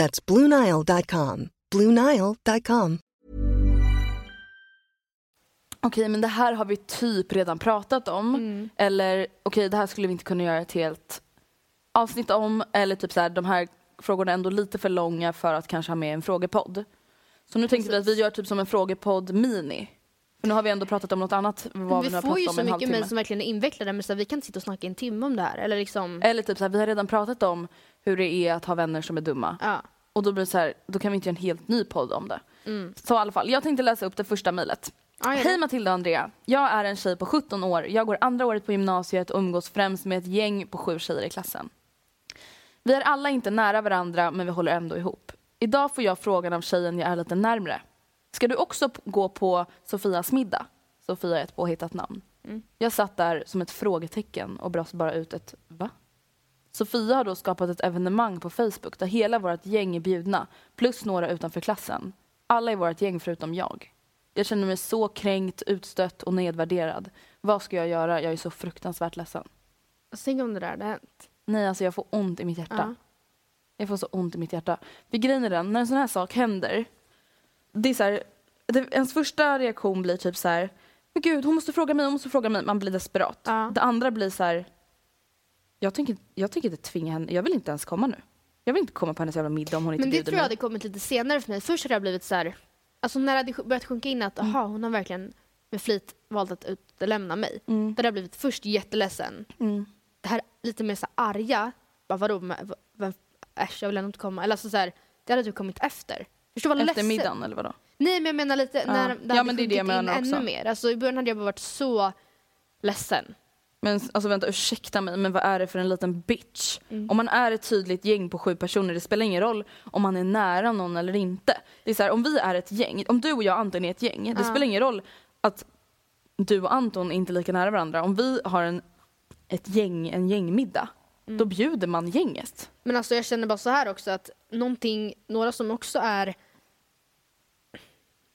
That's BlueNile.com. BlueNile.com. okej men det här har vi typ redan pratat om. Mm. Eller okej det här skulle vi inte kunna göra ett helt avsnitt om. Eller typ så här, de här frågorna är ändå lite för långa för att kanske ha med en frågepodd. Så nu tänkte vi att vi gör typ som en frågepodd mini. För nu har vi ändå pratat om något annat. Vad vi, vi får ju så mycket mejl som verkligen är invecklade men så här, vi kan inte sitta och snacka i en timme om det här. Eller liksom, Eller typ så här, vi har redan pratat om hur det är att ha vänner som är dumma. ja. Och då blir det så här, då kan vi inte göra en helt ny podd om det. Så i alla fall, jag tänkte läsa upp det första mejlet. Ja. Hej Matilda och Andrea. Jag är en tjej på 17 år. Jag går andra året på gymnasiet och umgås främst med ett gäng på sju tjejer i klassen. Vi är alla inte nära varandra men vi håller ändå ihop. Idag får jag frågan av tjejen jag är lite närmre. Ska du också gå på Sofias middag? Sofia är ett påhittat namn. Jag satt där som ett frågetecken och brast bara ut ett va? Sofia har då skapat ett evenemang på Facebook där hela vårt gäng är bjudna, plus några utanför klassen. Alla i vårt gäng förutom jag. Jag känner mig så kränkt, utstött och nedvärderad. Vad ska jag göra? Jag är så fruktansvärt ledsen. Tänk om det där hade hänt. Nej, alltså jag får ont i mitt hjärta. Ja. Jag får så ont i mitt hjärta. För grejen är den, när en sån här sak händer, det är så här, det, ens första reaktion blir typ så här, men gud hon måste fråga mig, hon måste fråga mig. Man blir desperat. Ja. Det andra blir så här, jag tänker, jag tänker inte tvinga henne, jag vill inte ens komma nu. Jag vill inte komma på hennes jävla middag om hon inte Men det bjuder tror jag mig. hade kommit lite senare för mig. Först hade jag blivit så här, alltså när det hade börjat sjunka in att Mm. aha, hon har verkligen med flit valt att utelämna mig. Mm. Då hade jag blivit först jätteledsen. Mm. Det här lite mer så här arga, bara vadå, men v- vem, äsch jag vill ändå inte komma. Eller alltså så här, det hade typ kommit efter. Förstår du vad Efter ledsen? middagen eller vadå? Nej men jag menar lite Ja. när det Ja, hade men det är det jag in menar ännu också. mer. Alltså i början hade jag bara varit så ledsen. Men alltså vänta, ursäkta mig, men vad är det för en liten bitch? Mm. Om man är ett tydligt gäng på sju personer, det spelar ingen roll om man är nära någon eller inte. Det är så här, om vi är ett gäng, om du och jag Anton är ett gäng, det Ja. spelar ingen roll att du och Anton är inte lika nära varandra. Om vi har en, ett gäng, en gängmiddag, Mm. då bjuder man gänget. Men alltså jag känner bara så här också att någonting, några som också är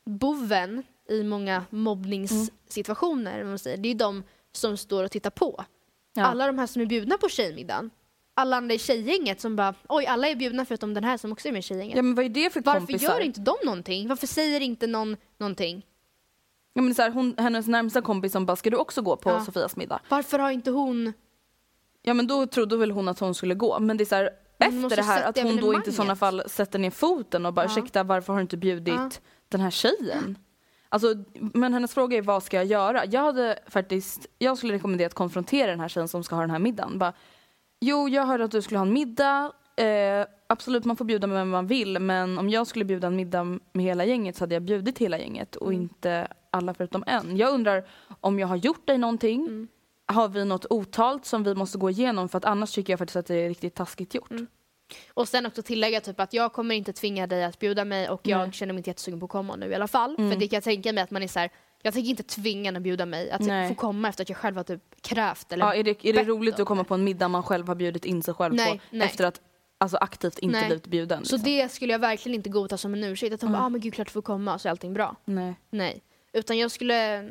boven i många mobbningssituationer, om man säger, det är ju de som står och tittar på. Ja. Alla de här som är bjudna på tjejmiddagen, alla andra i tjejgänget som bara oj alla är bjudna förutom den här som också är med i tjejgänget. Ja men vad är det för Varför kompisar? gör inte de någonting? Varför säger inte någon någonting? Ja, men så här, hon, hennes närmsta kompis som bara, ska du också gå på Ja. Sofias middag? Varför har inte hon... Ja men då trodde väl hon att hon skulle gå. Men det är så här, efter det här att hon då inte i sådana fall sätter ner foten och bara Ja. ursäkta varför har du inte bjudit Ja. den här tjejen? Alltså, men hennes fråga är vad ska jag göra? Jag hade faktiskt, jag skulle rekommendera att konfrontera den här tjejen som ska ha den här middagen. Bara, jo jag hörde att du skulle ha en middag, eh, absolut man får bjuda med vem man vill men om jag skulle bjuda en middag med hela gänget så hade jag bjudit hela gänget och Mm. inte alla förutom en. Jag undrar om jag har gjort dig någonting Mm. har vi något otalt som vi måste gå igenom för att annars tycker jag faktiskt att det är riktigt taskigt gjort. Mm. Och sen också tillägga typ att jag kommer inte tvinga dig att bjuda mig och jag Nej. känner mig inte jättesugen på att komma nu i alla fall. Mm. För det kan jag tänka mig att man är så här, jag tänker inte tvinga någon att bjuda mig att Nej. få komma efter att jag själv har typ krävt eller Ja, är det, är det roligt att komma på en middag man själv har bjudit in sig själv Nej, på efter att alltså, aktivt inte Nej. blivit bjuden? Så liksom? det skulle jag verkligen inte godta som en ursäkt. Att hon Mm. bara, ah, men gud klart du får komma så är allting bra. Nej. Nej. Utan jag skulle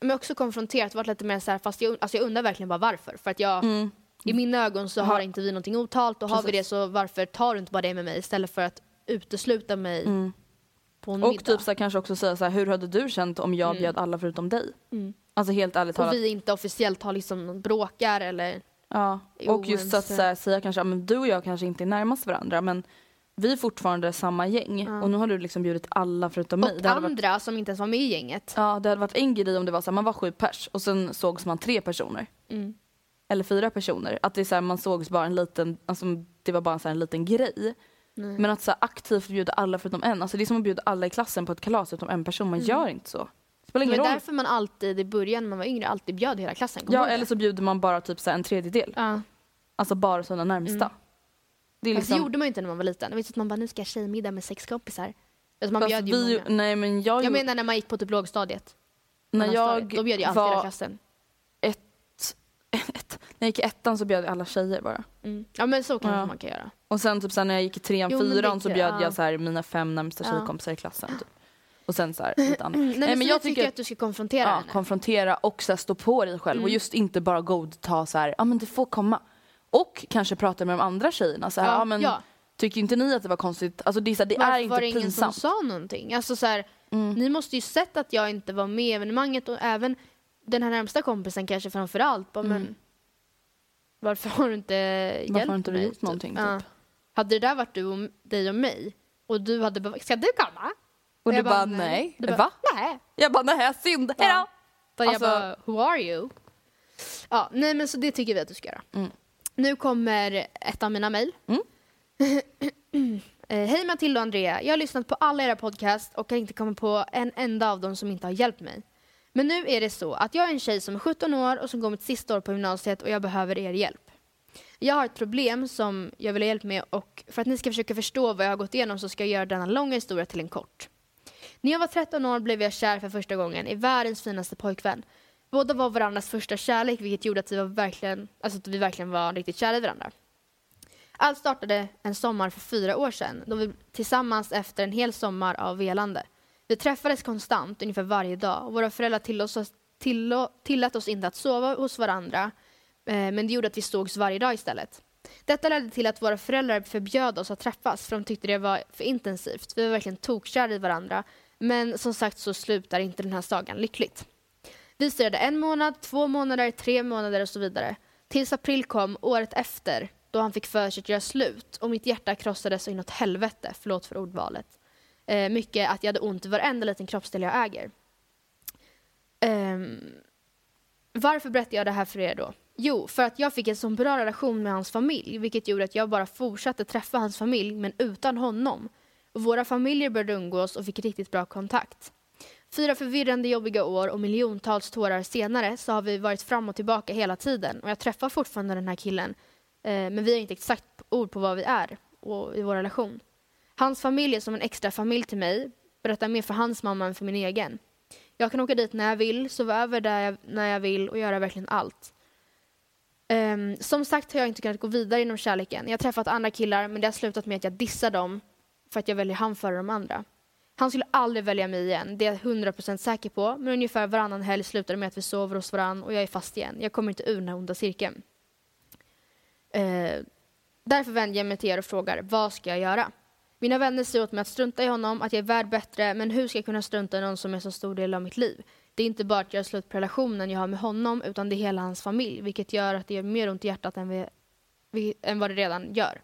men också konfronterat, varit lite mer så här, fast jag, alltså jag undrar verkligen bara varför. För att jag, Mm. I mina ögon så har inte vi någonting otalt och har vi det Precis. så varför tar du inte bara det med mig istället för att utesluta mig Mm. på en Och middag. typ så här, kanske också säga så här, hur hade du känt om jag Mm. bjöd alla förutom dig? Mm. Alltså helt ärligt och talat. vi inte officiellt har liksom bråkar eller Ja. Och just att så här, säga kanske, men du och jag kanske inte är närmast varandra men vi är fortfarande samma gäng Ja. och nu har du liksom bjudit alla förutom mig. och hade varit, andra som inte ens var med i gänget. ja, det hade varit en grej om det var så här, man var sju pers och sen sågs man tre personer. Mm. Eller fyra personer. Att det är så här, man sågs bara en liten, alltså det var bara så här en liten grej. Nej. Men att så här, aktivt bjuda alla förutom en, alltså det är som att bjuda alla i klassen på ett kalas utom en person, man Mm. gör inte så. Det var roll. därför man alltid i början när man var yngre alltid bjöd hela klassen. Du Ja eller så bjuder man bara typ så en tredjedel. Ja. Alltså bara sina närmsta. Mm. Det är liksom, det gjorde man ju inte när man var liten. Det var att man bara nu ska jag tjejmiddag med sex kompisar. Alltså man fast bjöd ju vi, många. nej men jag, Jag menar när man gick på typ lågstadiet. när jag Då bjöd ju alltid hela var klassen. Ett, när jag gick i ettan så bjöd jag alla tjejer bara. Mm. Ja men så kanske Ja. man kan göra. Och sen typ så när jag gick i trean, Jo, fyran så bjöd ja. jag så här, mina fem närmsta Ja. tjejkompisar i klassen. Typ. Och sen så här, lite annat. Nej, men, men jag tycker att du ska konfrontera ja, henne. konfrontera och så här, stå på dig själv och Mm. just inte bara godta så här, ja men det får komma. Och kanske prata med de andra tjejerna så här, ja, men ja. tycker inte ni att det var konstigt? Alltså det är, så här, det Varför är inte var det ingen pinsamt. som sa någonting? Alltså så här, Mm. Ni måste ju sett att jag inte var med i evenemanget och även den här närmsta kompisen kanske framför allt. Bara, Mm. men varför har du inte hjälpt Varför har inte du mig? gjort någonting? Ja. Typ? Hade det där varit du och, dig och mig och du hade bara, ska du komma? Och du jag bara, nej. Du bara, Va? Nej. Jag bara nej, synd, Ja. hejdå! Då jag Alltså- bara, who are you? Ja, nej men så det tycker vi att du ska göra. Mm. Nu kommer ett av mina mejl. Mm. Eh, Hej Matilda och Andrea. Jag har lyssnat på alla era podcast och kan inte komma på en enda av dem som inte har hjälpt mig. Men nu är det så att jag är en tjej som är 17 år och som går mitt sista år på gymnasiet och jag behöver er hjälp. Jag har ett problem som jag vill ha hjälp med och för att ni ska försöka förstå vad jag har gått igenom så ska jag göra denna långa historia till en kort. När jag var 13 år blev jag kär för första gången i världens finaste pojkvän. Båda var varandras första kärlek vilket gjorde att vi, var verkligen, alltså att vi verkligen var riktigt kära i varandra. Allt startade en sommar för fyra år sedan då vi tillsammans efter en hel sommar av velande. Vi träffades konstant ungefär varje dag våra föräldrar tillåt oss, tillå, tillät oss inte att sova hos varandra eh, men det gjorde att vi sågs varje dag istället. Detta ledde till att våra föräldrar förbjöd oss att träffas för de tyckte det var för intensivt. Vi var verkligen tokkära i varandra. Men som sagt så slutar inte den här sagan lyckligt. Vi stirrade en månad, två månader, tre månader och så vidare. Tills april kom året efter då han fick för sig att göra slut och mitt hjärta krossades så inåt helvete, förlåt för ordvalet. Eh, mycket att jag hade ont i varenda liten kroppsdel jag äger. Um, varför berättar jag det här för er då? Jo, för att jag fick en så bra relation med hans familj vilket gjorde att jag bara fortsatte träffa hans familj men utan honom. Och våra familjer började umgås och fick riktigt bra kontakt. Fyra förvirrande jobbiga år och miljontals tårar senare så har vi varit fram och tillbaka hela tiden och jag träffar fortfarande den här killen eh, men vi har inte exakt ord på vad vi är och, i vår relation. Hans familj är som en extra familj till mig, berättar mer för hans mamma än för min egen. Jag kan åka dit när jag vill, sova över där jag, när jag vill och göra verkligen allt. Um, som sagt har jag inte kunnat gå vidare inom kärleken. Jag har träffat andra killar men det har slutat med att jag dissar dem för att jag väljer han före de andra. Han skulle aldrig välja mig igen, det är jag 100% säker på. Men ungefär varannan helg slutar det med att vi sover hos varann och jag är fast igen. Jag kommer inte ur den här onda cirkeln. Uh, därför vänder jag mig till er och frågar, vad ska jag göra? Mina vänner säger åt mig att strunta i honom, att jag är värd bättre, men hur ska jag kunna strunta i någon som är så stor del av mitt liv? Det är inte bara att göra slut på relationen jag har med honom, utan det är hela hans familj, vilket gör att det gör mer ont i hjärtat än, vi, vi, än vad det redan gör.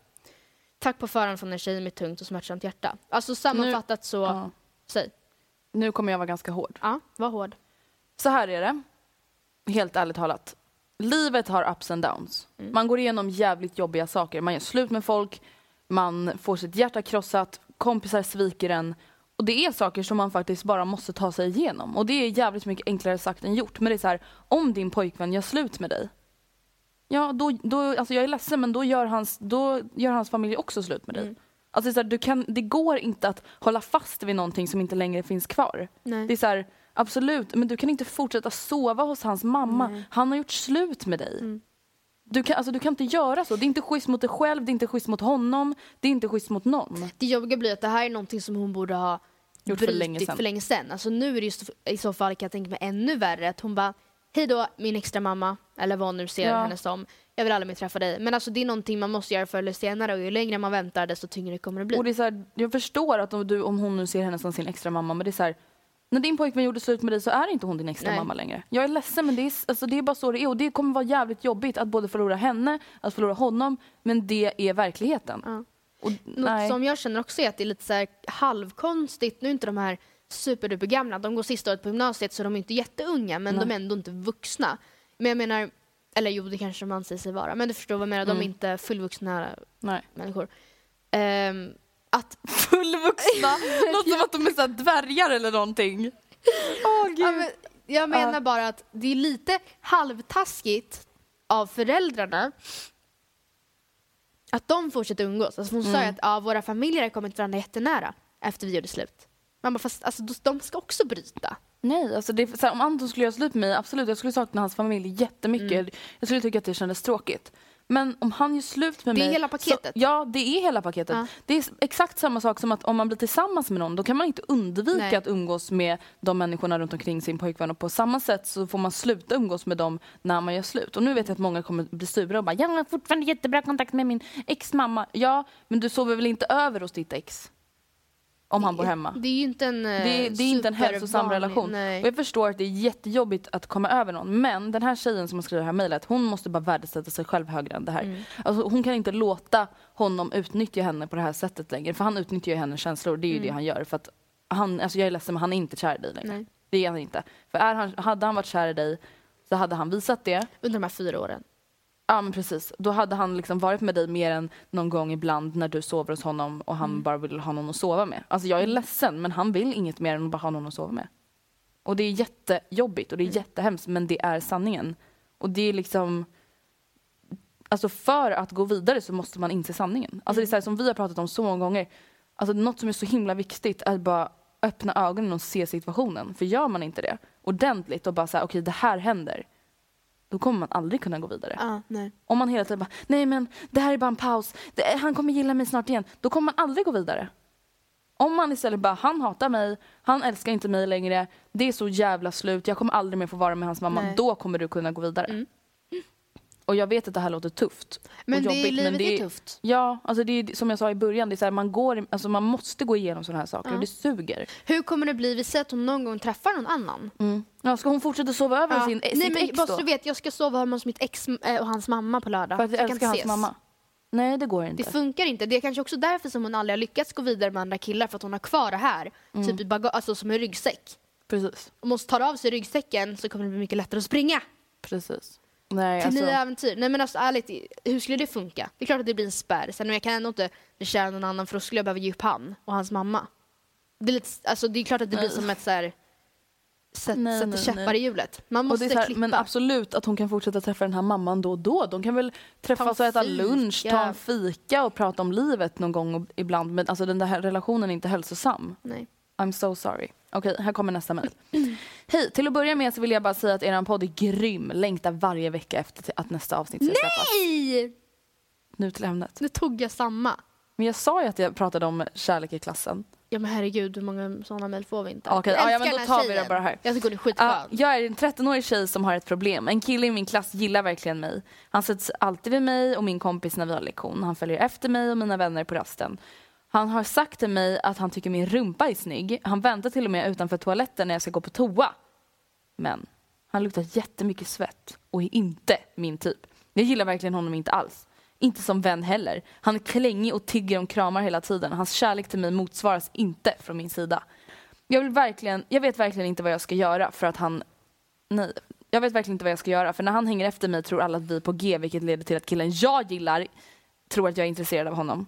Tack på förhand från en tjej med tungt och smärtsamt hjärta. Alltså sammanfattat så, Ja. säg. Nu kommer jag vara ganska hård. Ja, var hård. Så här är det, helt ärligt talat. Livet har ups and downs. Mm. Man går igenom jävligt jobbiga saker. Man gör slut med folk, man får sitt hjärta krossat, kompisar sviker en. Och det är saker som man faktiskt bara måste ta sig igenom. Och det är jävligt mycket enklare sagt än gjort. Men det är så här, om din pojkvän gör slut med dig. Ja, då, då, alltså jag är ledsen men då gör hans, då gör hans familj också slut med dig. Mm. Alltså det, är så här, du kan, det går inte att hålla fast vid någonting som inte längre finns kvar. Nej. Det är så här, absolut, men du kan inte fortsätta sova hos hans mamma. Han har gjort slut med dig. Mm. Du, kan, alltså, du kan inte göra så. Det är inte schysst mot dig själv, det är inte schysst mot honom, det är inte schysst mot någon. Det jobbiga blir att det här är någonting som hon borde ha Gjort för länge sedan. för länge sedan. Alltså nu är det just i så fall kan jag tänka mig ännu värre att hon bara Hej då min extra mamma eller vad hon nu ser Ja. henne som. Jag vill aldrig mer träffa dig. Men alltså det är någonting man måste göra förr eller senare och ju längre man väntar desto tyngre kommer det bli. Och det är så här, jag förstår att om, du, om hon nu ser henne som sin extra mamma men det är så här, när din pojkvän gjorde slut med dig så är inte hon din extra Nej. mamma längre. Jag är ledsen men det är, alltså, det är bara så det är och det kommer vara jävligt jobbigt att både förlora henne, att förlora honom men det är verkligheten. Ja. Och, Något nej. som jag känner också är att det är lite så halvkonstigt. Nu är inte de här superduper gamla. De går sista året på gymnasiet så de är inte jätteunga men Nej. de är ändå inte vuxna. Men jag menar, eller jo det kanske de anser sig vara. Men du förstår vad jag menar. De är Mm. inte fullvuxna nej. människor. Ehm, att Fullvuxna, låter som att de är så dvärgar eller någonting. Åh gud. Ja, men jag menar bara att det är lite halvtaskigt av föräldrarna att de fortsätter umgås. Alltså hon sa Mm. ju att ja, våra familjer har kommit varandra jättenära efter vi gjorde slut. Man bara, fast alltså, de- ska också bryta. Nej, alltså det, är- så här, om Anton skulle göra slut med mig, absolut, jag skulle sakna hans familj jättemycket. Mm. Jag skulle tycka att det kändes tråkigt. Men om han gör slut med Det är mig... hela paketet. Så, ja, det är hela paketet. Ja. Det är exakt samma sak som att om man blir tillsammans med någon, då kan man inte undvika Nej. att umgås med de människorna runt omkring sin pojkvän. Och på samma sätt så får man sluta umgås med dem när man gör slut. Och nu vet jag att många kommer bli sura och bara “jag har fortfarande jättebra kontakt med min ex-mamma”. Ja, men du sover väl inte över hos ditt ex? Om han bor hemma. Det är ju inte en Det är, det är inte en hälsosam relation. Och Nej. jag förstår att det är jättejobbigt att komma över någon. Men den här tjejen som har skrivit det här mejlet, hon måste bara värdesätta sig själv högre än det här. Mm. Alltså, hon kan inte låta honom utnyttja henne på det här sättet längre. För han utnyttjar ju hennes känslor. Det är ju det han gör. För att han, alltså jag är ledsen men han är inte kär i dig längre. Mm. Nej. Det är han inte. För är han, hade han varit kär i dig så hade han visat det. Under de här fyra åren. Ja men precis. Då hade han liksom varit med dig mer än någon gång ibland när du sover hos honom och han Mm. bara vill ha någon att sova med. Alltså jag är ledsen men han vill inget mer än att bara ha någon att sova med. Och det är jättejobbigt och det är Mm. jättehemskt men det är sanningen. Och det är liksom Alltså för att gå vidare så måste man inse sanningen. Alltså det är så här, som vi har pratat om så många gånger. Alltså något som är så himla viktigt är att bara öppna ögonen och se situationen. För gör man inte det ordentligt och bara säga okej det här händer. Då kommer man aldrig kunna gå vidare. Nej. Om man hela tiden bara, nej men det här är bara en paus, det, han kommer gilla mig snart igen. Då kommer man aldrig gå vidare. Om man istället bara, han hatar mig, han älskar inte mig längre, det är så jävla slut, jag kommer aldrig mer få vara med hans mamma. Nej. Då kommer du kunna gå vidare. Mm. Och jag vet att det här låter tufft. Men och det är, jobbigt, livet men det är tufft. Ja, alltså det är som jag sa i början, det är så här, man, går, alltså man måste gå igenom sådana här saker Ja. och det suger. Hur kommer det bli? Vi säger att hon någon gång träffar någon annan. Ja, ska hon fortsätta sova över Ja. sin, Nej, sitt men ex bara då? du vet, jag ska sova hemma hos mitt ex eh, och hans mamma på lördag. För att jag älskar hans ses. mamma? Nej, det går inte. Det funkar inte. Det är kanske också därför som hon aldrig har lyckats gå vidare med andra killar för att hon har kvar det här. Mm. Typ i baga- alltså som en ryggsäck. Precis. Om hon tar av sig ryggsäcken så kommer det bli mycket lättare att springa Precis. Nej, till alltså, nya äventyr. Nej men alltså ärligt, hur skulle det funka? Det är klart att det blir en spärr. Sen men jag kan ändå inte bli kär i någon annan för då skulle jag behöva ge upp han och hans mamma. Det är, lite, alltså, det är klart att det blir som ett så här, sätt, Nej, sätter nej, käppar i hjulet. Man måste här, klippa. men absolut att hon kan fortsätta träffa den här mamman då och då. De kan väl träffas och äta lunch, ta en fika och prata om livet någon gång och ibland. Men alltså den där relationen är inte hälsosam. Nej. I'm so sorry. Okej, här kommer nästa mejl. Hej, till att börja med så vill jag bara säga att er podd är grym. Längtar varje vecka efter att nästa avsnitt ska släppas. Nej! Nu till ämnet. Nu tog jag samma. Men jag sa ju att jag pratade om kärlek i klassen. Ja men herregud, hur många sådana mejl får vi inte? Okej, Jag ja, men då tar vi det tjejen. bara här. Jag tycker hon är skitskön. Ja, jag är en 13-årig tjej som har ett problem. En kille i min klass gillar verkligen mig. Han sätts alltid vid mig och min kompis när vi har lektion. Han följer efter mig och mina vänner på rasten. Han har sagt till mig att han tycker min rumpa är snygg. Han väntar till och med utanför toaletten när jag ska gå på toa. Men han luktar jättemycket svett och är inte min typ. Jag gillar verkligen honom inte alls. Inte som vän heller. Han är klängig och tigger om kramar hela tiden. Hans kärlek till mig motsvaras inte från min sida. Jag, vill verkligen, jag vet verkligen inte vad jag ska göra för att han... Nej, jag vet verkligen inte vad jag ska göra för när han hänger efter mig tror alla att vi är på G vilket leder till att killen jag gillar tror att jag är intresserad av honom.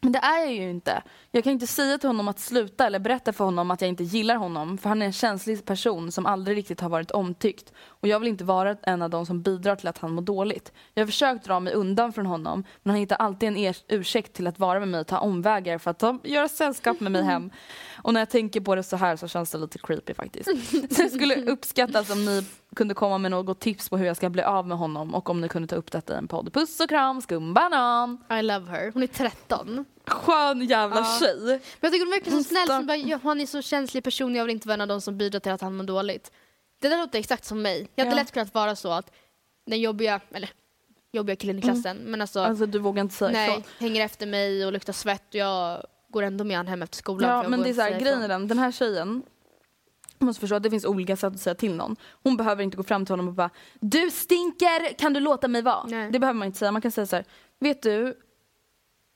Men det är jag ju inte. Jag kan inte säga till honom att sluta eller berätta för honom att jag inte gillar honom för han är en känslig person som aldrig riktigt har varit omtyckt och jag vill inte vara en av de som bidrar till att han mår dåligt. Jag har försökt dra mig undan från honom men han hittar alltid en er- ursäkt till att vara med mig och ta omvägar för att ta, göra sällskap med mig hem. Och när jag tänker på det så här så känns det lite creepy faktiskt. Så jag skulle uppskattas om ni kunde komma med något tips på hur jag ska bli av med honom och om ni kunde ta upp detta i en podd. Puss och kram, skumbanan! I love her. Hon är 13. Skön jävla tjej! Men jag tycker hon verkar så snäll. Som bara, ja, han är så känslig person, jag vill inte vara en av de som bidrar till att han mår dåligt. Det där låter exakt som mig. Jag hade Ja. lätt kunnat vara så att den jobbiga, eller jobbiga killen i klassen, men alltså, Alltså du vågar inte säga nej, ifrån. hänger efter mig och luktar svett och jag går ändå med han hem efter skolan. Ja men det är så här, grejen är den, den här tjejen jag måste förstå att det finns olika sätt att säga till någon. Hon behöver inte gå fram till honom och bara Du stinker, kan du låta mig vara? Nej. Det behöver man inte säga. Man kan säga så här, vet du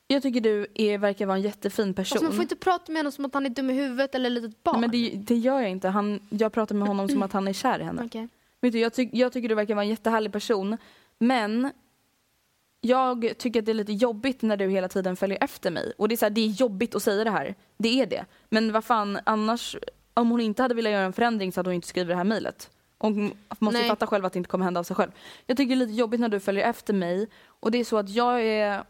jag tycker du är, verkar vara en jättefin person. Alltså, man får inte prata med honom som att han är dum i huvudet eller litet barn. Nej, men det, det gör jag inte. Han, jag pratar med honom som att han är kär i henne. Okej. Vet du, jag, tyck, jag tycker du verkar vara en jättehärlig person. Men jag tycker att det är lite jobbigt när du hela tiden följer efter mig. Och det är, så här, det är jobbigt att säga det här. Det är det. Men vad fan, annars, om hon inte hade velat göra en förändring så hade hon inte skrivit det här mejlet. Hon måste Nej. fatta själv att det inte kommer hända av sig själv. Jag tycker det är lite jobbigt när du följer efter mig. Och det är så att jag är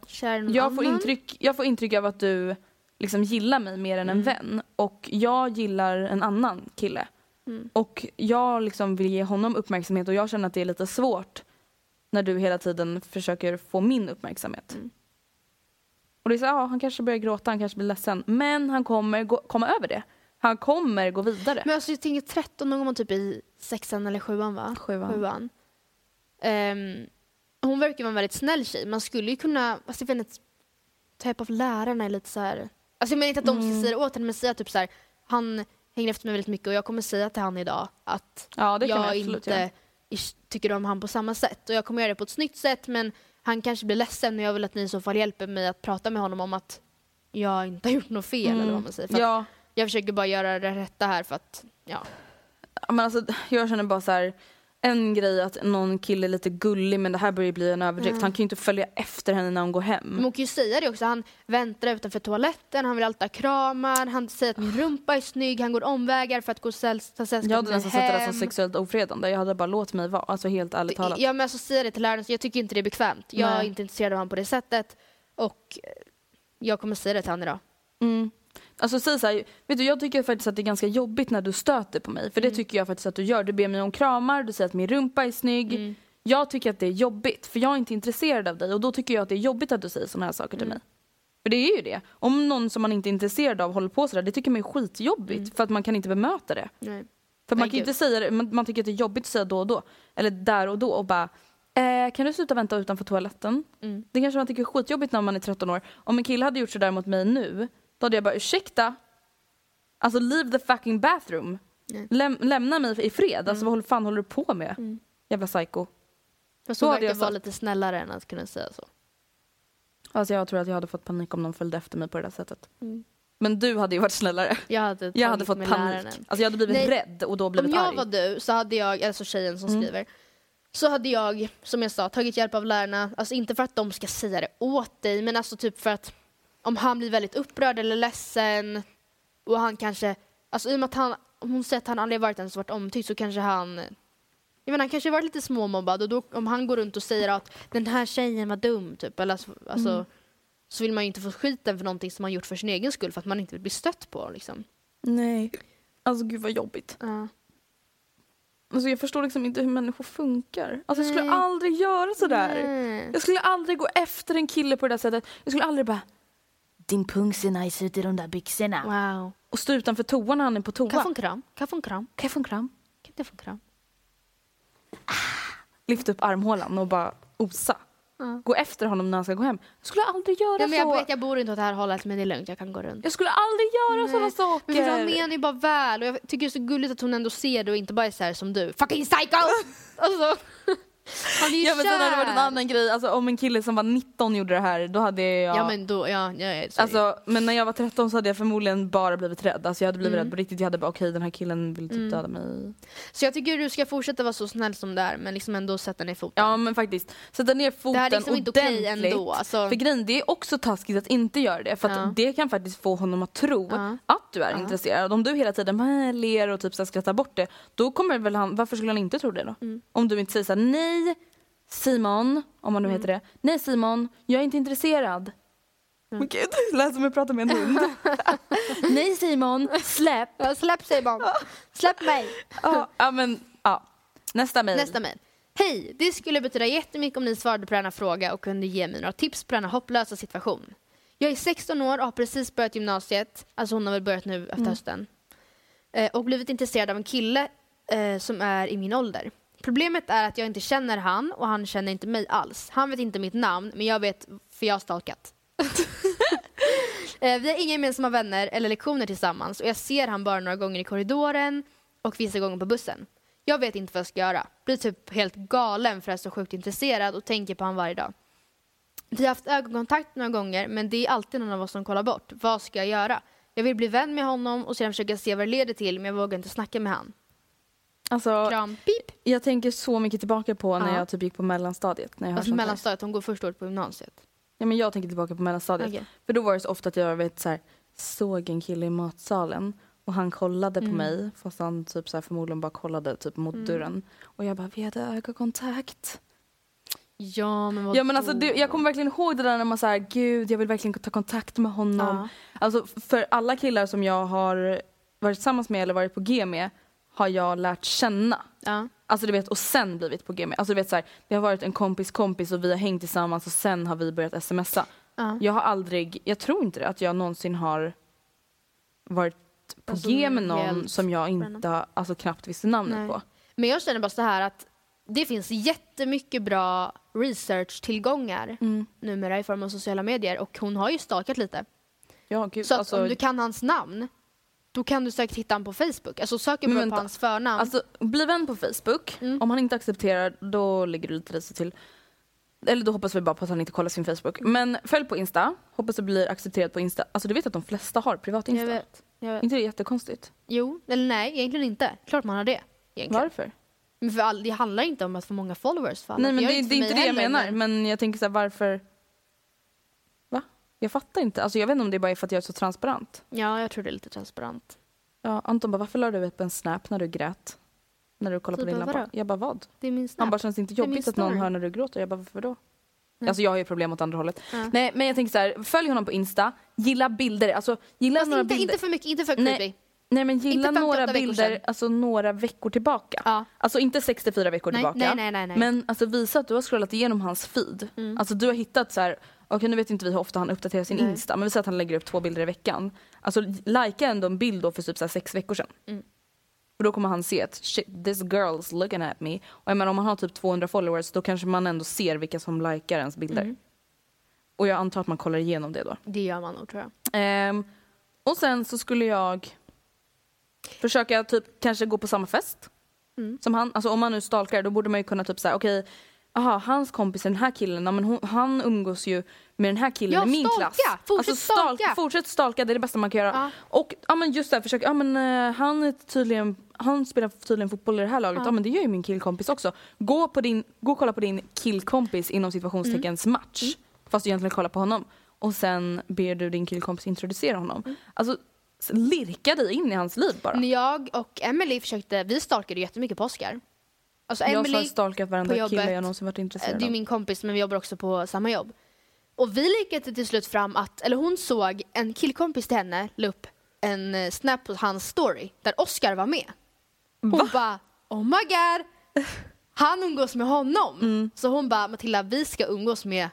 jag får, intryck, jag får intryck av att du liksom gillar mig mer än en Mm. vän. Och jag gillar en annan kille. Mm. Och jag liksom vill ge honom uppmärksamhet och jag känner att det är lite svårt när du hela tiden försöker få min uppmärksamhet. Mm. Och det är så, ja, han kanske börjar gråta, han kanske blir ledsen. Men han kommer gå, komma över det. Han kommer gå vidare. Men alltså jag tänker 13, någon gång typ i sexan eller sjuan va? Sjuan. Ehm, hon verkar vara en väldigt snäll tjej. Man skulle ju kunna, alltså jag vet inte, typ av lärarna är lite så här. Alltså jag menar inte att de Mm. ska säga det åt henne men säga typ så här, han hänger efter mig väldigt mycket och jag kommer säga till han idag att ja, jag jag inte göra. tycker om han på samma sätt. Och jag kommer göra det på ett snyggt sätt men han kanske blir ledsen och jag vill att ni i så fall hjälper mig att prata med honom om att jag inte har gjort något fel eller vad man säger. För att Ja, Jag försöker bara göra det rätta här för att, ja. men alltså, jag känner bara så här. En grej att någon kille är lite gullig men det här börjar bli en överdrift. Mm. Han kan ju inte följa efter henne när hon går hem. Men hon kan ju säga det också. Han väntar utanför toaletten, han vill alltid ha kramar, han säger att min rumpa är snygg, han går omvägar för att gå och säll- ta sällskap Jag hade nästan sett det där som sexuellt ofredande. Jag hade bara låt mig vara. Alltså helt ärligt talat. Ja men alltså säga det till läraren, jag tycker inte det är bekvämt. Jag är Nej. inte intresserad av honom på det sättet. Och jag kommer säga det till honom idag. Mm. Alltså säg så här, vet du jag tycker faktiskt att det är ganska jobbigt när du stöter på mig. För det tycker jag faktiskt att du gör. Du ber mig om kramar, du säger att min rumpa är snygg. Jag tycker att det är jobbigt för jag är inte intresserad av dig och då tycker jag att det är jobbigt att du säger såna här saker till mig. För det är ju det. Om någon som man inte är intresserad av håller på sådär, det tycker man är skitjobbigt för att man kan inte bemöta det. Nej. För man kan inte säga det, man, man tycker att det är jobbigt att säga då och då. Eller där och då och bara eh, kan du sluta vänta utanför toaletten? Mm. Det kanske man tycker är skitjobbigt när man är 13 år. Om en kille hade gjort sådär mot mig nu, då hade jag bara ursäkta? Alltså leave the fucking bathroom. Läm, lämna mig i fred. Mm. Alltså vad fan håller du på med? Jävla psycho. Fast hon verkar vara lite snällare än att kunna säga så. Alltså jag tror att jag hade fått panik om någon följde efter mig på det där sättet. Mm. Men du hade ju varit snällare. Jag hade, Jag hade fått panik. läraren. Alltså jag hade blivit Nej. rädd och då Om blivit jag arg. Mm. var du så hade jag, alltså tjejen som skriver, så hade jag, som jag sa, tagit hjälp av lärarna. Alltså inte för att de ska säga det åt dig, men alltså typ för att om han blir väldigt upprörd eller ledsen och han kanske, alltså i och med att han, hon säger att han aldrig varit som varit omtyckt så kanske han jag menar, han kanske varit lite småmobbad och då, om han går runt och säger att den här tjejen var dum typ, eller alltså, alltså, Mm. så vill man ju inte få skiten för någonting som man gjort för sin egen skull för att man inte vill bli stött på liksom. Nej. Alltså gud vad jobbigt. Ja. Alltså jag förstår liksom inte hur människor funkar. Alltså jag skulle Nej. aldrig göra sådär. Nej. Jag skulle aldrig gå efter en kille på det där sättet. Jag skulle aldrig bara din pung ser nice ut i de där byxorna. Wow. Och stå utanför toan när han är på toa. Kan jag få en kram? Kan jag få en kram? Kan jag få en kram? Kan jag få en kram? Lyfta upp armhålan och bara osa. Ja. Gå efter honom när han ska gå hem. Jag skulle aldrig göra Ja, men jag så. vet, jag bor inte åt det här hållet men det är lugnt, jag kan gå runt. Jag skulle aldrig göra sådana saker. Men han menar ju bara väl och jag tycker det är så gulligt att hon ändå ser det och inte bara är så här som du. Fucking psycho! alltså, Ja men sen hade det varit en annan grej. Alltså om en kille som var 19 gjorde det här då hade jag... Ja men då, ja, ja. Alltså, men när jag var 13 så hade jag förmodligen bara blivit rädd. Alltså jag hade blivit Mm. rädd på riktigt. Jag hade bara okej den här killen vill typ Mm. döda mig. Så jag tycker du ska fortsätta vara så snäll som du är men liksom ändå sätta ner foten. Ja men faktiskt. Sätta ner foten det här är liksom inte okej ordentligt. ändå. Alltså, För grejen, det är också taskigt att inte göra det. För att Ja. det kan faktiskt få honom att tro Ja. att du är intresserad. Om du hela tiden ler och typ skrattar bort det. Då kommer väl han, varför skulle han inte tro det då? Mm. Om du inte säger såhär, nej Simon, om man nu Mm. heter det. Nej Simon, jag är inte intresserad. Men gud, det lät som jag pratar med en hund. nej Simon, släpp. Ja, släpp Simon! Släpp mig! ja, ja men ja. Nästa mejl. Nästa mejl. Hej! Det skulle betyda jättemycket om ni svarade på denna fråga och kunde ge mig några tips på denna hopplösa situation. Jag är 16 år och har precis börjat gymnasiet, alltså hon har väl börjat nu efter hösten, eh, och blivit intresserad av en kille eh, som är i min ålder. Problemet är att jag inte känner han och han känner inte mig alls. Han vet inte mitt namn, men jag vet för jag har stalkat. Eh, vi har inga gemensamma vänner eller lektioner tillsammans och jag ser han bara några gånger i korridoren och vissa gånger på bussen. Jag vet inte vad jag ska göra. Blir typ helt galen för att jag är så sjukt intresserad och tänker på han varje dag. Vi har haft ögonkontakt några gånger men det är alltid någon av oss som kollar bort. Vad ska jag göra? Jag vill bli vän med honom och sedan försöka se vad det leder till men jag vågar inte snacka med han. Alltså, Kram, pip! jag tänker så mycket tillbaka på när Ja. jag typ gick på mellanstadiet. När jag hör Alltså sånt här. mellanstadiet, hon går första året på gymnasiet. Ja, men jag tänker tillbaka på mellanstadiet. Okej. För då var det så ofta att jag vet, så här, såg en kille i matsalen och han kollade Mm. på mig fast han typ så här, förmodligen bara kollade typ mot dörren. Och jag bara, vi hade ögonkontakt. Ja men Ja men alltså det, jag kommer verkligen ihåg det där när man säger gud jag vill verkligen ta kontakt med honom. Ja. Alltså för alla killar som jag har varit tillsammans med eller varit på G med har jag lärt känna. Ja. Alltså du vet och sen blivit på G med. Alltså du vet så här, det har varit en kompis kompis och vi har hängt tillsammans och sen har vi börjat smsa. Ja. Jag har aldrig, jag tror inte det, att jag någonsin har varit på Alltså, G med någon som jag inte alltså, knappt visste namnet Nej. på. Men jag känner bara så här att det finns jättemycket bra research-tillgångar Mm. numera i form av sociala medier och hon har ju stalkat lite. Ja, gud, Så att alltså, om du kan hans namn, då kan du säkert hitta honom på Facebook. Alltså söker bara på hans förnamn. Alltså bli vän på Facebook. Mm. Om han inte accepterar då ligger du lite risigt till. Eller då hoppas vi bara på att han inte kollar sin Facebook. Men följ på Insta. Hoppas du blir accepterad på Insta. Alltså du vet att de flesta har privat Insta. jag vet. Jag vet. inte det jättekonstigt? Jo, eller nej, egentligen inte. Klart man har det. Egentligen. Varför? Men för all, det handlar inte om att få många followers för alla. Nej men det, det är inte det jag heller, menar. Men jag tänker så här, varför? Jag fattar inte. Alltså jag vet inte om det är bara för att jag är så transparent. Ja, jag tror det är lite transparent. Ja, Anton bara, varför la du upp en snap när du grät? När du kollade på Typ, din vadå? lampa? Jag bara, vad? Det är min snap. Han bara, känns det inte Det är jobbigt att någon hör när du gråter? Jag bara, varför då? Alltså jag har ju problem åt andra hållet. Nej men jag tänker så här, följ honom på Insta, gilla bilder, alltså gilla Fast några inte, bilder. inte för mycket, inte för Nej. creepy. Nej men gilla 58 några bilder, alltså några veckor tillbaka. Ja. Alltså inte 64 veckor Nej, tillbaka. nej, nej, nej, nej. Men alltså visa att du har scrollat igenom hans feed. Mm. Alltså du har hittat så här. Okej nu vet inte vi hur ofta han uppdaterar sin Nej. Insta men vi säger att han lägger upp två bilder i veckan. Alltså likea ändå en bild då för typ så sex veckor sedan. Mm. För då kommer han se att shit this girl's looking at me. Och jag menar om man har typ 200 followers då kanske man ändå ser vilka som likar ens bilder. Mm. Och jag antar att man kollar igenom det då. Det gör man nog tror jag. Ehm, och sen så skulle jag försöka typ kanske gå på samma fest Mm. som han. Alltså om man nu stalkar då borde man ju kunna typ säga okej, aha hans kompis är den här killen, ja, men hon, han umgås ju med den här killen Ja, i min stalka! klass. Fortsätt alltså, stalk- stalka! Fortsätt stalka, det är det bästa man kan göra. Ja. Och ja, men just det, här, försök, ja, men, eh, han, är tydligen, han spelar tydligen fotboll i det här laget, ja. men det gör ju min killkompis också. Gå, på din, gå och kolla på din killkompis inom situationsteckens Mm. match. Fast du egentligen kollar på honom. Och sen ber du din killkompis introducera honom. Mm. Alltså lirka dig in i hans liv bara. När jag och Emily försökte, vi stalkade jättemycket på Oscar. Alltså jag har Emily, stalkat på varenda jobbet. kille jag någonsin varit eh, intresserad det är av. min kompis men vi jobbar också på samma jobb. Och vi lyckades till slut fram att, eller hon såg en killkompis till henne la upp en eh, snap på hans story där Oscar var med. Hon bara oh my god, han umgås med honom. Mm. Så hon bara Matilda vi ska umgås med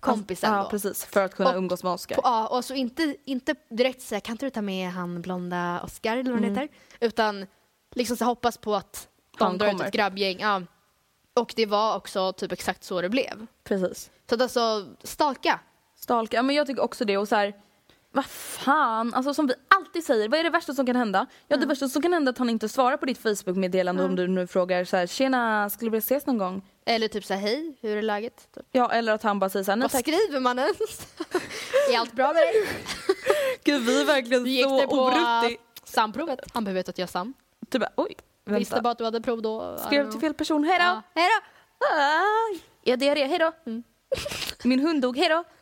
kompisen Ja då. precis, för att kunna Och umgås med Oscar. På, ja, och så inte, inte direkt säga kan inte du ta med han blonda Oscar eller vad han heter? Utan liksom så hoppas på att Mm. De drar ut ett grabbgäng. Ja. Och det var också typ exakt så det blev. Precis. Så att alltså, stalka. Stalka, ja, men jag tycker också det och så här. Vad fan, alltså som vi alltid säger, vad är det värsta som kan hända? Ja det värsta som kan hända är att han inte svarar på ditt Facebook-meddelande om du nu frågar så här, tjena, skulle vi vilja ses någon gång? Eller typ säga hej, hur är läget? Typ. Ja eller att han bara säger så här, nej Vad tack. skriver man ens? är allt bra med dig? Gud vi är verkligen Hur gick så det på oruttig. samprovet? Han behöver veta att jag är sam. Typ, oj, Visste vänta. bara att du hade prov då. Skrev till fel person, hejdå! Ja. Hej då! Ah, ja det är det, hejdå! Mm. Min hund dog, hejdå!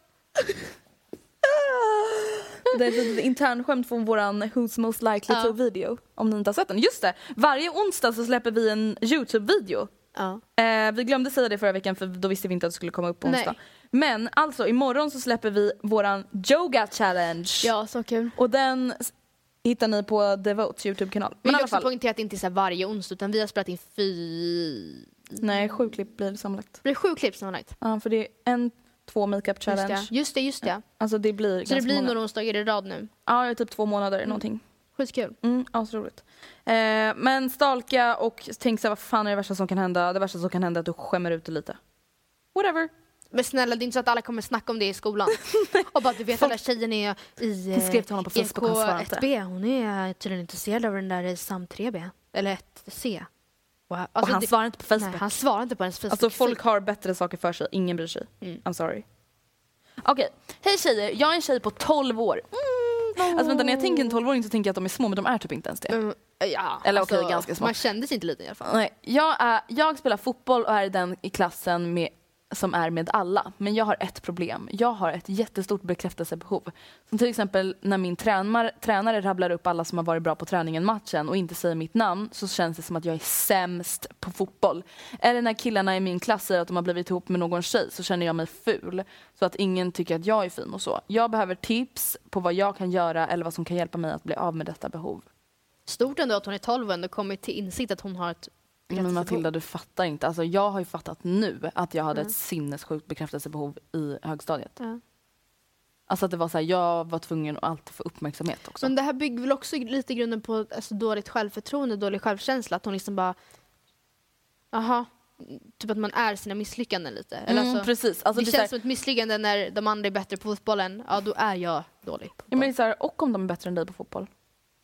Det är ett internskämt från våran Who's most likely Ja. to video. Om ni inte har sett den. Just det! Varje onsdag så släpper vi en Youtube-video. Ja. Eh, vi glömde säga det förra veckan för då visste vi inte att det skulle komma upp på Nej. onsdag. Men alltså imorgon så släpper vi våran yoga challenge. ja, så kul. Och den hittar ni på Devotes Youtube-kanal. Vi vill också fall, poängtera att det inte är så varje onsdag utan vi har spelat in fy... nej sju klipp blir det sammanlagt. Det blir sju klipp sammanlagt. Ja för det är en, två makeup Just challenge. det, just det. Just det. Alltså det blir Så det blir många. några onsdagar i rad nu. Ja, typ två månader någonting. Skitkul. Mm, asroligt. Eh, men stalka och tänk så här, vad fan är det värsta som kan hända? Det värsta som kan hända är att du skämmer ut det lite. Whatever. Men snälla, det är inte så att alla kommer snacka om det i skolan. och bara du vet alla tjejen är i Hon skrev till honom på Facebook, han svarade inte. 1B, hon är tydligen intresserad av den där SAM 3B. Eller 1C. Wow. och Alltså, han det- svarar inte på Facebook. Nej, han svarar inte på ens Facebook. Alltså folk har bättre saker för sig, ingen bryr sig. Mm. I'm sorry. Okej, hej tjejer, jag är en tjej på 12 år. Mm. Alltså vänta, när jag tänker en 12-åring så tänker jag att de är små men de är typ inte ens det. Mm, ja, Eller okej, ganska små. Man kändes inte liten i alla fall. Nej, jag, är, jag spelar fotboll och är den i klassen med, som är med alla. Men jag har ett problem. Jag har ett jättestort bekräftelsebehov. Som till exempel när min tränare, tränare rabblar upp alla som har varit bra på träningen matchen och inte säger mitt namn så känns det som att jag är sämst på fotboll. Eller när killarna i min klass säger att de har blivit ihop med någon tjej så känner jag mig ful. Så att ingen tycker att jag är fin och så. Jag behöver tips på vad jag kan göra eller vad som kan hjälpa mig att bli av med detta behov. Stort ändå att hon är 12 och ändå kommit till insikt att hon har ett men. Matilda du fattar inte. Alltså, jag har ju fattat nu att jag hade ett sinnessjukt bekräftelsebehov i högstadiet. Ja. Alltså att det var så här, jag var tvungen att alltid få uppmärksamhet också. Men det här bygger väl också lite grunden på alltså, dåligt självförtroende, dålig självkänsla. Att hon liksom bara... Aha. Typ att man är sina misslyckanden lite. Eller mm, alltså, precis. Alltså, det det känns här, som ett misslyckande när de andra är bättre på fotbollen. Ja, då är jag dålig. På ja, men det är så här, och om de är bättre än dig på fotboll.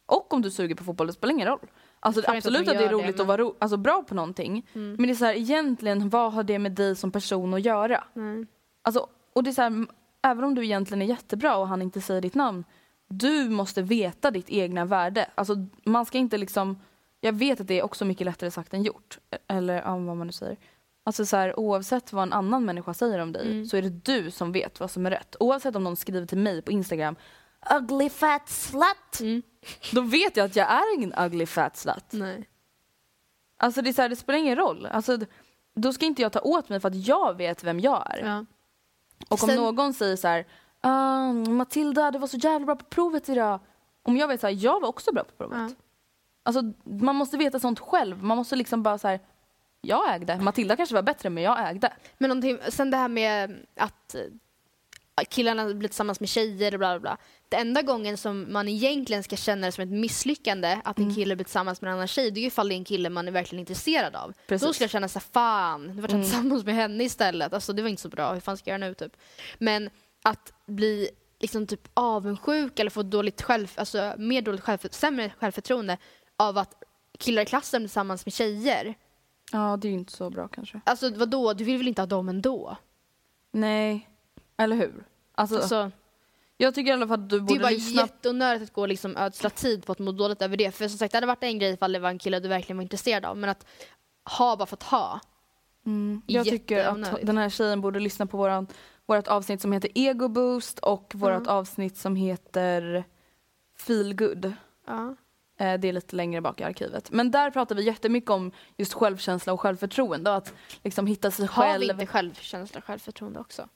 Och om du suger på fotboll, det spelar ingen roll. Alltså, absolut att att de det är gör det, roligt men- att vara ro- alltså, bra på någonting. Mm. Men det är så här, egentligen, vad har det med dig som person att göra? Nej. Alltså, och det är så här, även om du egentligen är jättebra och han inte säger ditt namn, du måste veta ditt egna värde. Alltså, man ska inte liksom, jag vet att det är också mycket lättare sagt än gjort. Eller ja, vad man nu säger. Alltså så här, oavsett vad en annan människa säger om dig Mm. så är det du som vet vad som är rätt. Oavsett om någon skriver till mig på Instagram ugly fat slut. Mm. Då vet jag att jag är ingen ugly fat slut. Nej. Alltså det, är så här, det spelar ingen roll. Alltså, då ska inte jag ta åt mig för att jag vet vem jag är. Ja. Och om Sen- någon säger så här, "Ah, Matilda du var så jävla bra på provet idag. Om jag vet så här, jag var också bra på provet. Ja. Alltså man måste veta sånt själv. Man måste liksom bara så här, jag ägde. Matilda kanske var bättre men jag ägde. Men någonting, sen det här med att killarna blir tillsammans med tjejer och bla bla bla. Det enda gången som man egentligen ska känna det som ett misslyckande att Mm. en kille blir tillsammans med en annan tjej, det är ju ifall det är en kille man är verkligen intresserad av. Precis. Då ska jag känna såhär, fan, nu vart jag Mm. tillsammans med henne istället. Alltså det var inte så bra, hur fan ska jag göra nu typ? Men att bli liksom typ avundsjuk eller få dåligt själv, alltså mer dåligt själv, sämre självförtroende av att killar i klassen blir tillsammans med tjejer. Ja det är ju inte så bra kanske. Alltså vadå, du vill väl inte ha dem ändå? Nej, eller hur? Alltså, Alltså, jag tycker i alla fall att du Det är borde bara lyssna. jätteonödigt att gå och liksom ödsla tid på att må dåligt över det. För som sagt, det hade varit en grej ifall det var en kille du verkligen var intresserad av. Men att ha bara för att ha. Mm. Jag tycker att den här tjejen borde lyssna på våran, vårat avsnitt som heter Ego Boost och vårat avsnitt som heter Feel Good. Ja. Eh, Det är lite längre bak i arkivet. Men där pratar vi jättemycket om just självkänsla och självförtroende och att liksom hitta sig Har själv. vi inte självkänsla och självförtroende också?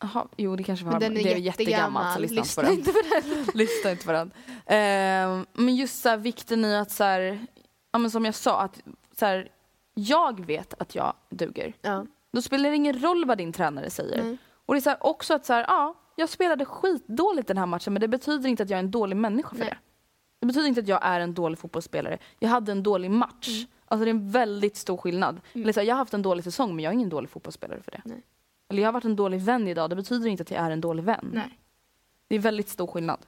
Aha, jo det kanske vi har. Men den är, det är jättegammal. så lyssna, Lyssna inte på den. lyssna inte på den. Eh, men just så här, vikten i att så här, ja, men som jag sa, att så här, jag vet att jag duger. Ja. Då spelar det ingen roll vad din tränare säger. Nej. Och det är så också att så ja, jag spelade skitdåligt den här matchen men det betyder inte att jag är en dålig människa för Nej. det. Det betyder inte att jag är en dålig fotbollsspelare. Jag hade en dålig match. Mm. Alltså det är en väldigt stor skillnad. Eller så jag har haft en dålig säsong men jag är ingen dålig fotbollsspelare för det. Nej. Eller jag har varit en dålig vän idag, det betyder inte att jag är en dålig vän. Nej. Det är väldigt stor skillnad.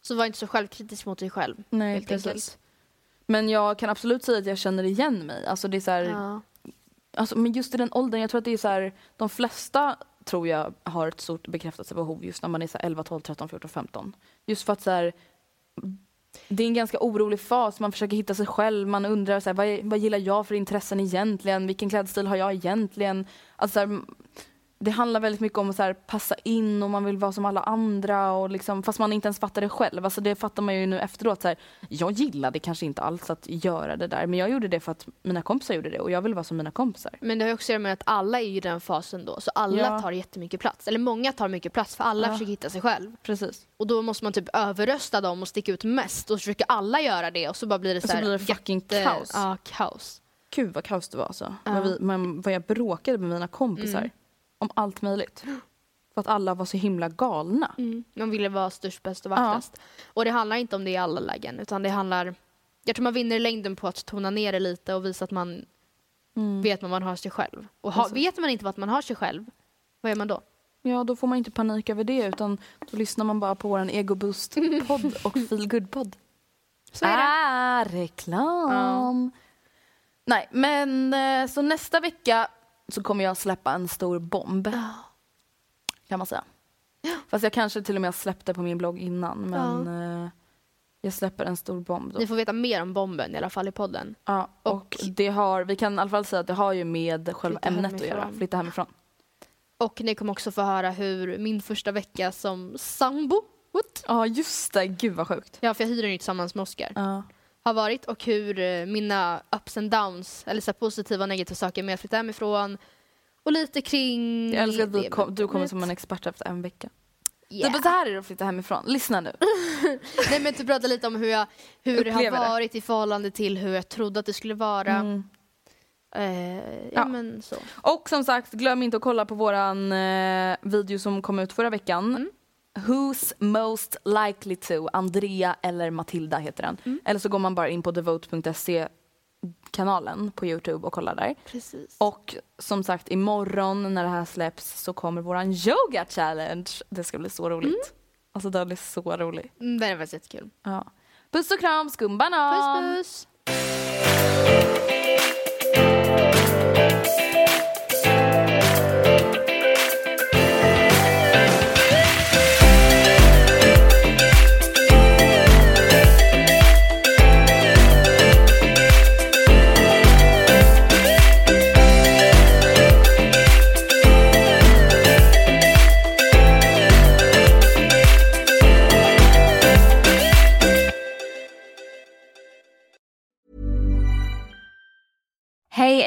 Så var inte så självkritisk mot dig själv. Nej, helt enkelt. Men jag kan absolut säga att jag känner igen mig. Alltså det är så här, Ja. alltså, men just i den åldern, jag tror att det är så här, de flesta tror jag har ett stort bekräftelsebehov just när man är så här 11, 12, 13, 14, 15. Just för att så här, det är en ganska orolig fas, man försöker hitta sig själv, man undrar så här, vad, vad gillar jag för intressen egentligen, vilken klädstil har jag egentligen? Alltså, så här, det handlar väldigt mycket om att så passa in och man vill vara som alla andra och liksom, fast man inte ens fattar det själv. Alltså det fattar man ju nu efteråt. Så här, jag gillade kanske inte alls att göra det där men jag gjorde det för att mina kompisar gjorde det och jag vill vara som mina kompisar. Men det har ju också att göra med att alla är i den fasen då. Så alla Ja. tar jättemycket plats. Eller många tar mycket plats för alla Ja. försöker hitta sig själv. Precis. Och då måste man typ överrösta dem och sticka ut mest. Och så försöker alla göra det och så bara blir det Och så, så här blir det fucking jätte- kaos. Ja, kaos. Gud vad kaos det var alltså. Ja. Vad, vi, vad jag bråkade med mina kompisar Mm. Om allt möjligt. För att alla var så himla galna. Man ville vara störst, bäst och Ja. vackrast. Och det handlar inte om det i alla lägen utan det handlar jag tror man vinner i längden på att tona ner det lite och visa att man vet vad man har sig själv. Och ha, Alltså. vet man inte vad man har sig själv, vad gör man då? Ja, då får man inte panik över det utan då lyssnar man bara på våran Ego Boost-podd och Feel Good-podd. Så är det. Ah, reklam! Nej, men eh, så nästa vecka så kommer jag släppa en stor bomb. Kan man säga. Fast jag kanske till och med släppte på min blogg innan men eh, jag släpper en stor bomb då. Ni får veta mer om bomben i alla fall i podden. Ja, och, Och- det har, vi kan i alla fall säga att det har ju med själva ämnet att hemifrån. göra. Flytta hemifrån. Och ni kommer också få höra hur min första vecka som sambo? Ja just det, gud vad sjukt. Ja, för jag hyr den ju tillsammans med Oscar. Ja. Har varit och hur eh, mina ups and downs, eller så positiva och negativa saker med att flytta hemifrån. Och lite kring... Jag älskar att det kom, du kommer som en expert efter en vecka. Yeah. Typ så här är det att flytta hemifrån. Lyssna nu. Nej men du pratar lite om hur, jag, hur det har det. varit i förhållande till hur jag trodde att det skulle vara. Mm. Eh, ja, Ja. men så. Och som sagt, glöm inte att kolla på våran eh, video som kom ut förra veckan. Mm. Who's most likely to? Andrea eller Matilda heter den. Mm. Eller så går man bara in på devote.se kanalen på Youtube och kollar där. Precis. Och som sagt imorgon när det här släpps så kommer våran yoga challenge. Det ska bli så roligt. Alltså den är så rolig. Mm, det är faktiskt jättekul. Ja. Puss och kram, skumbanan! Puss puss!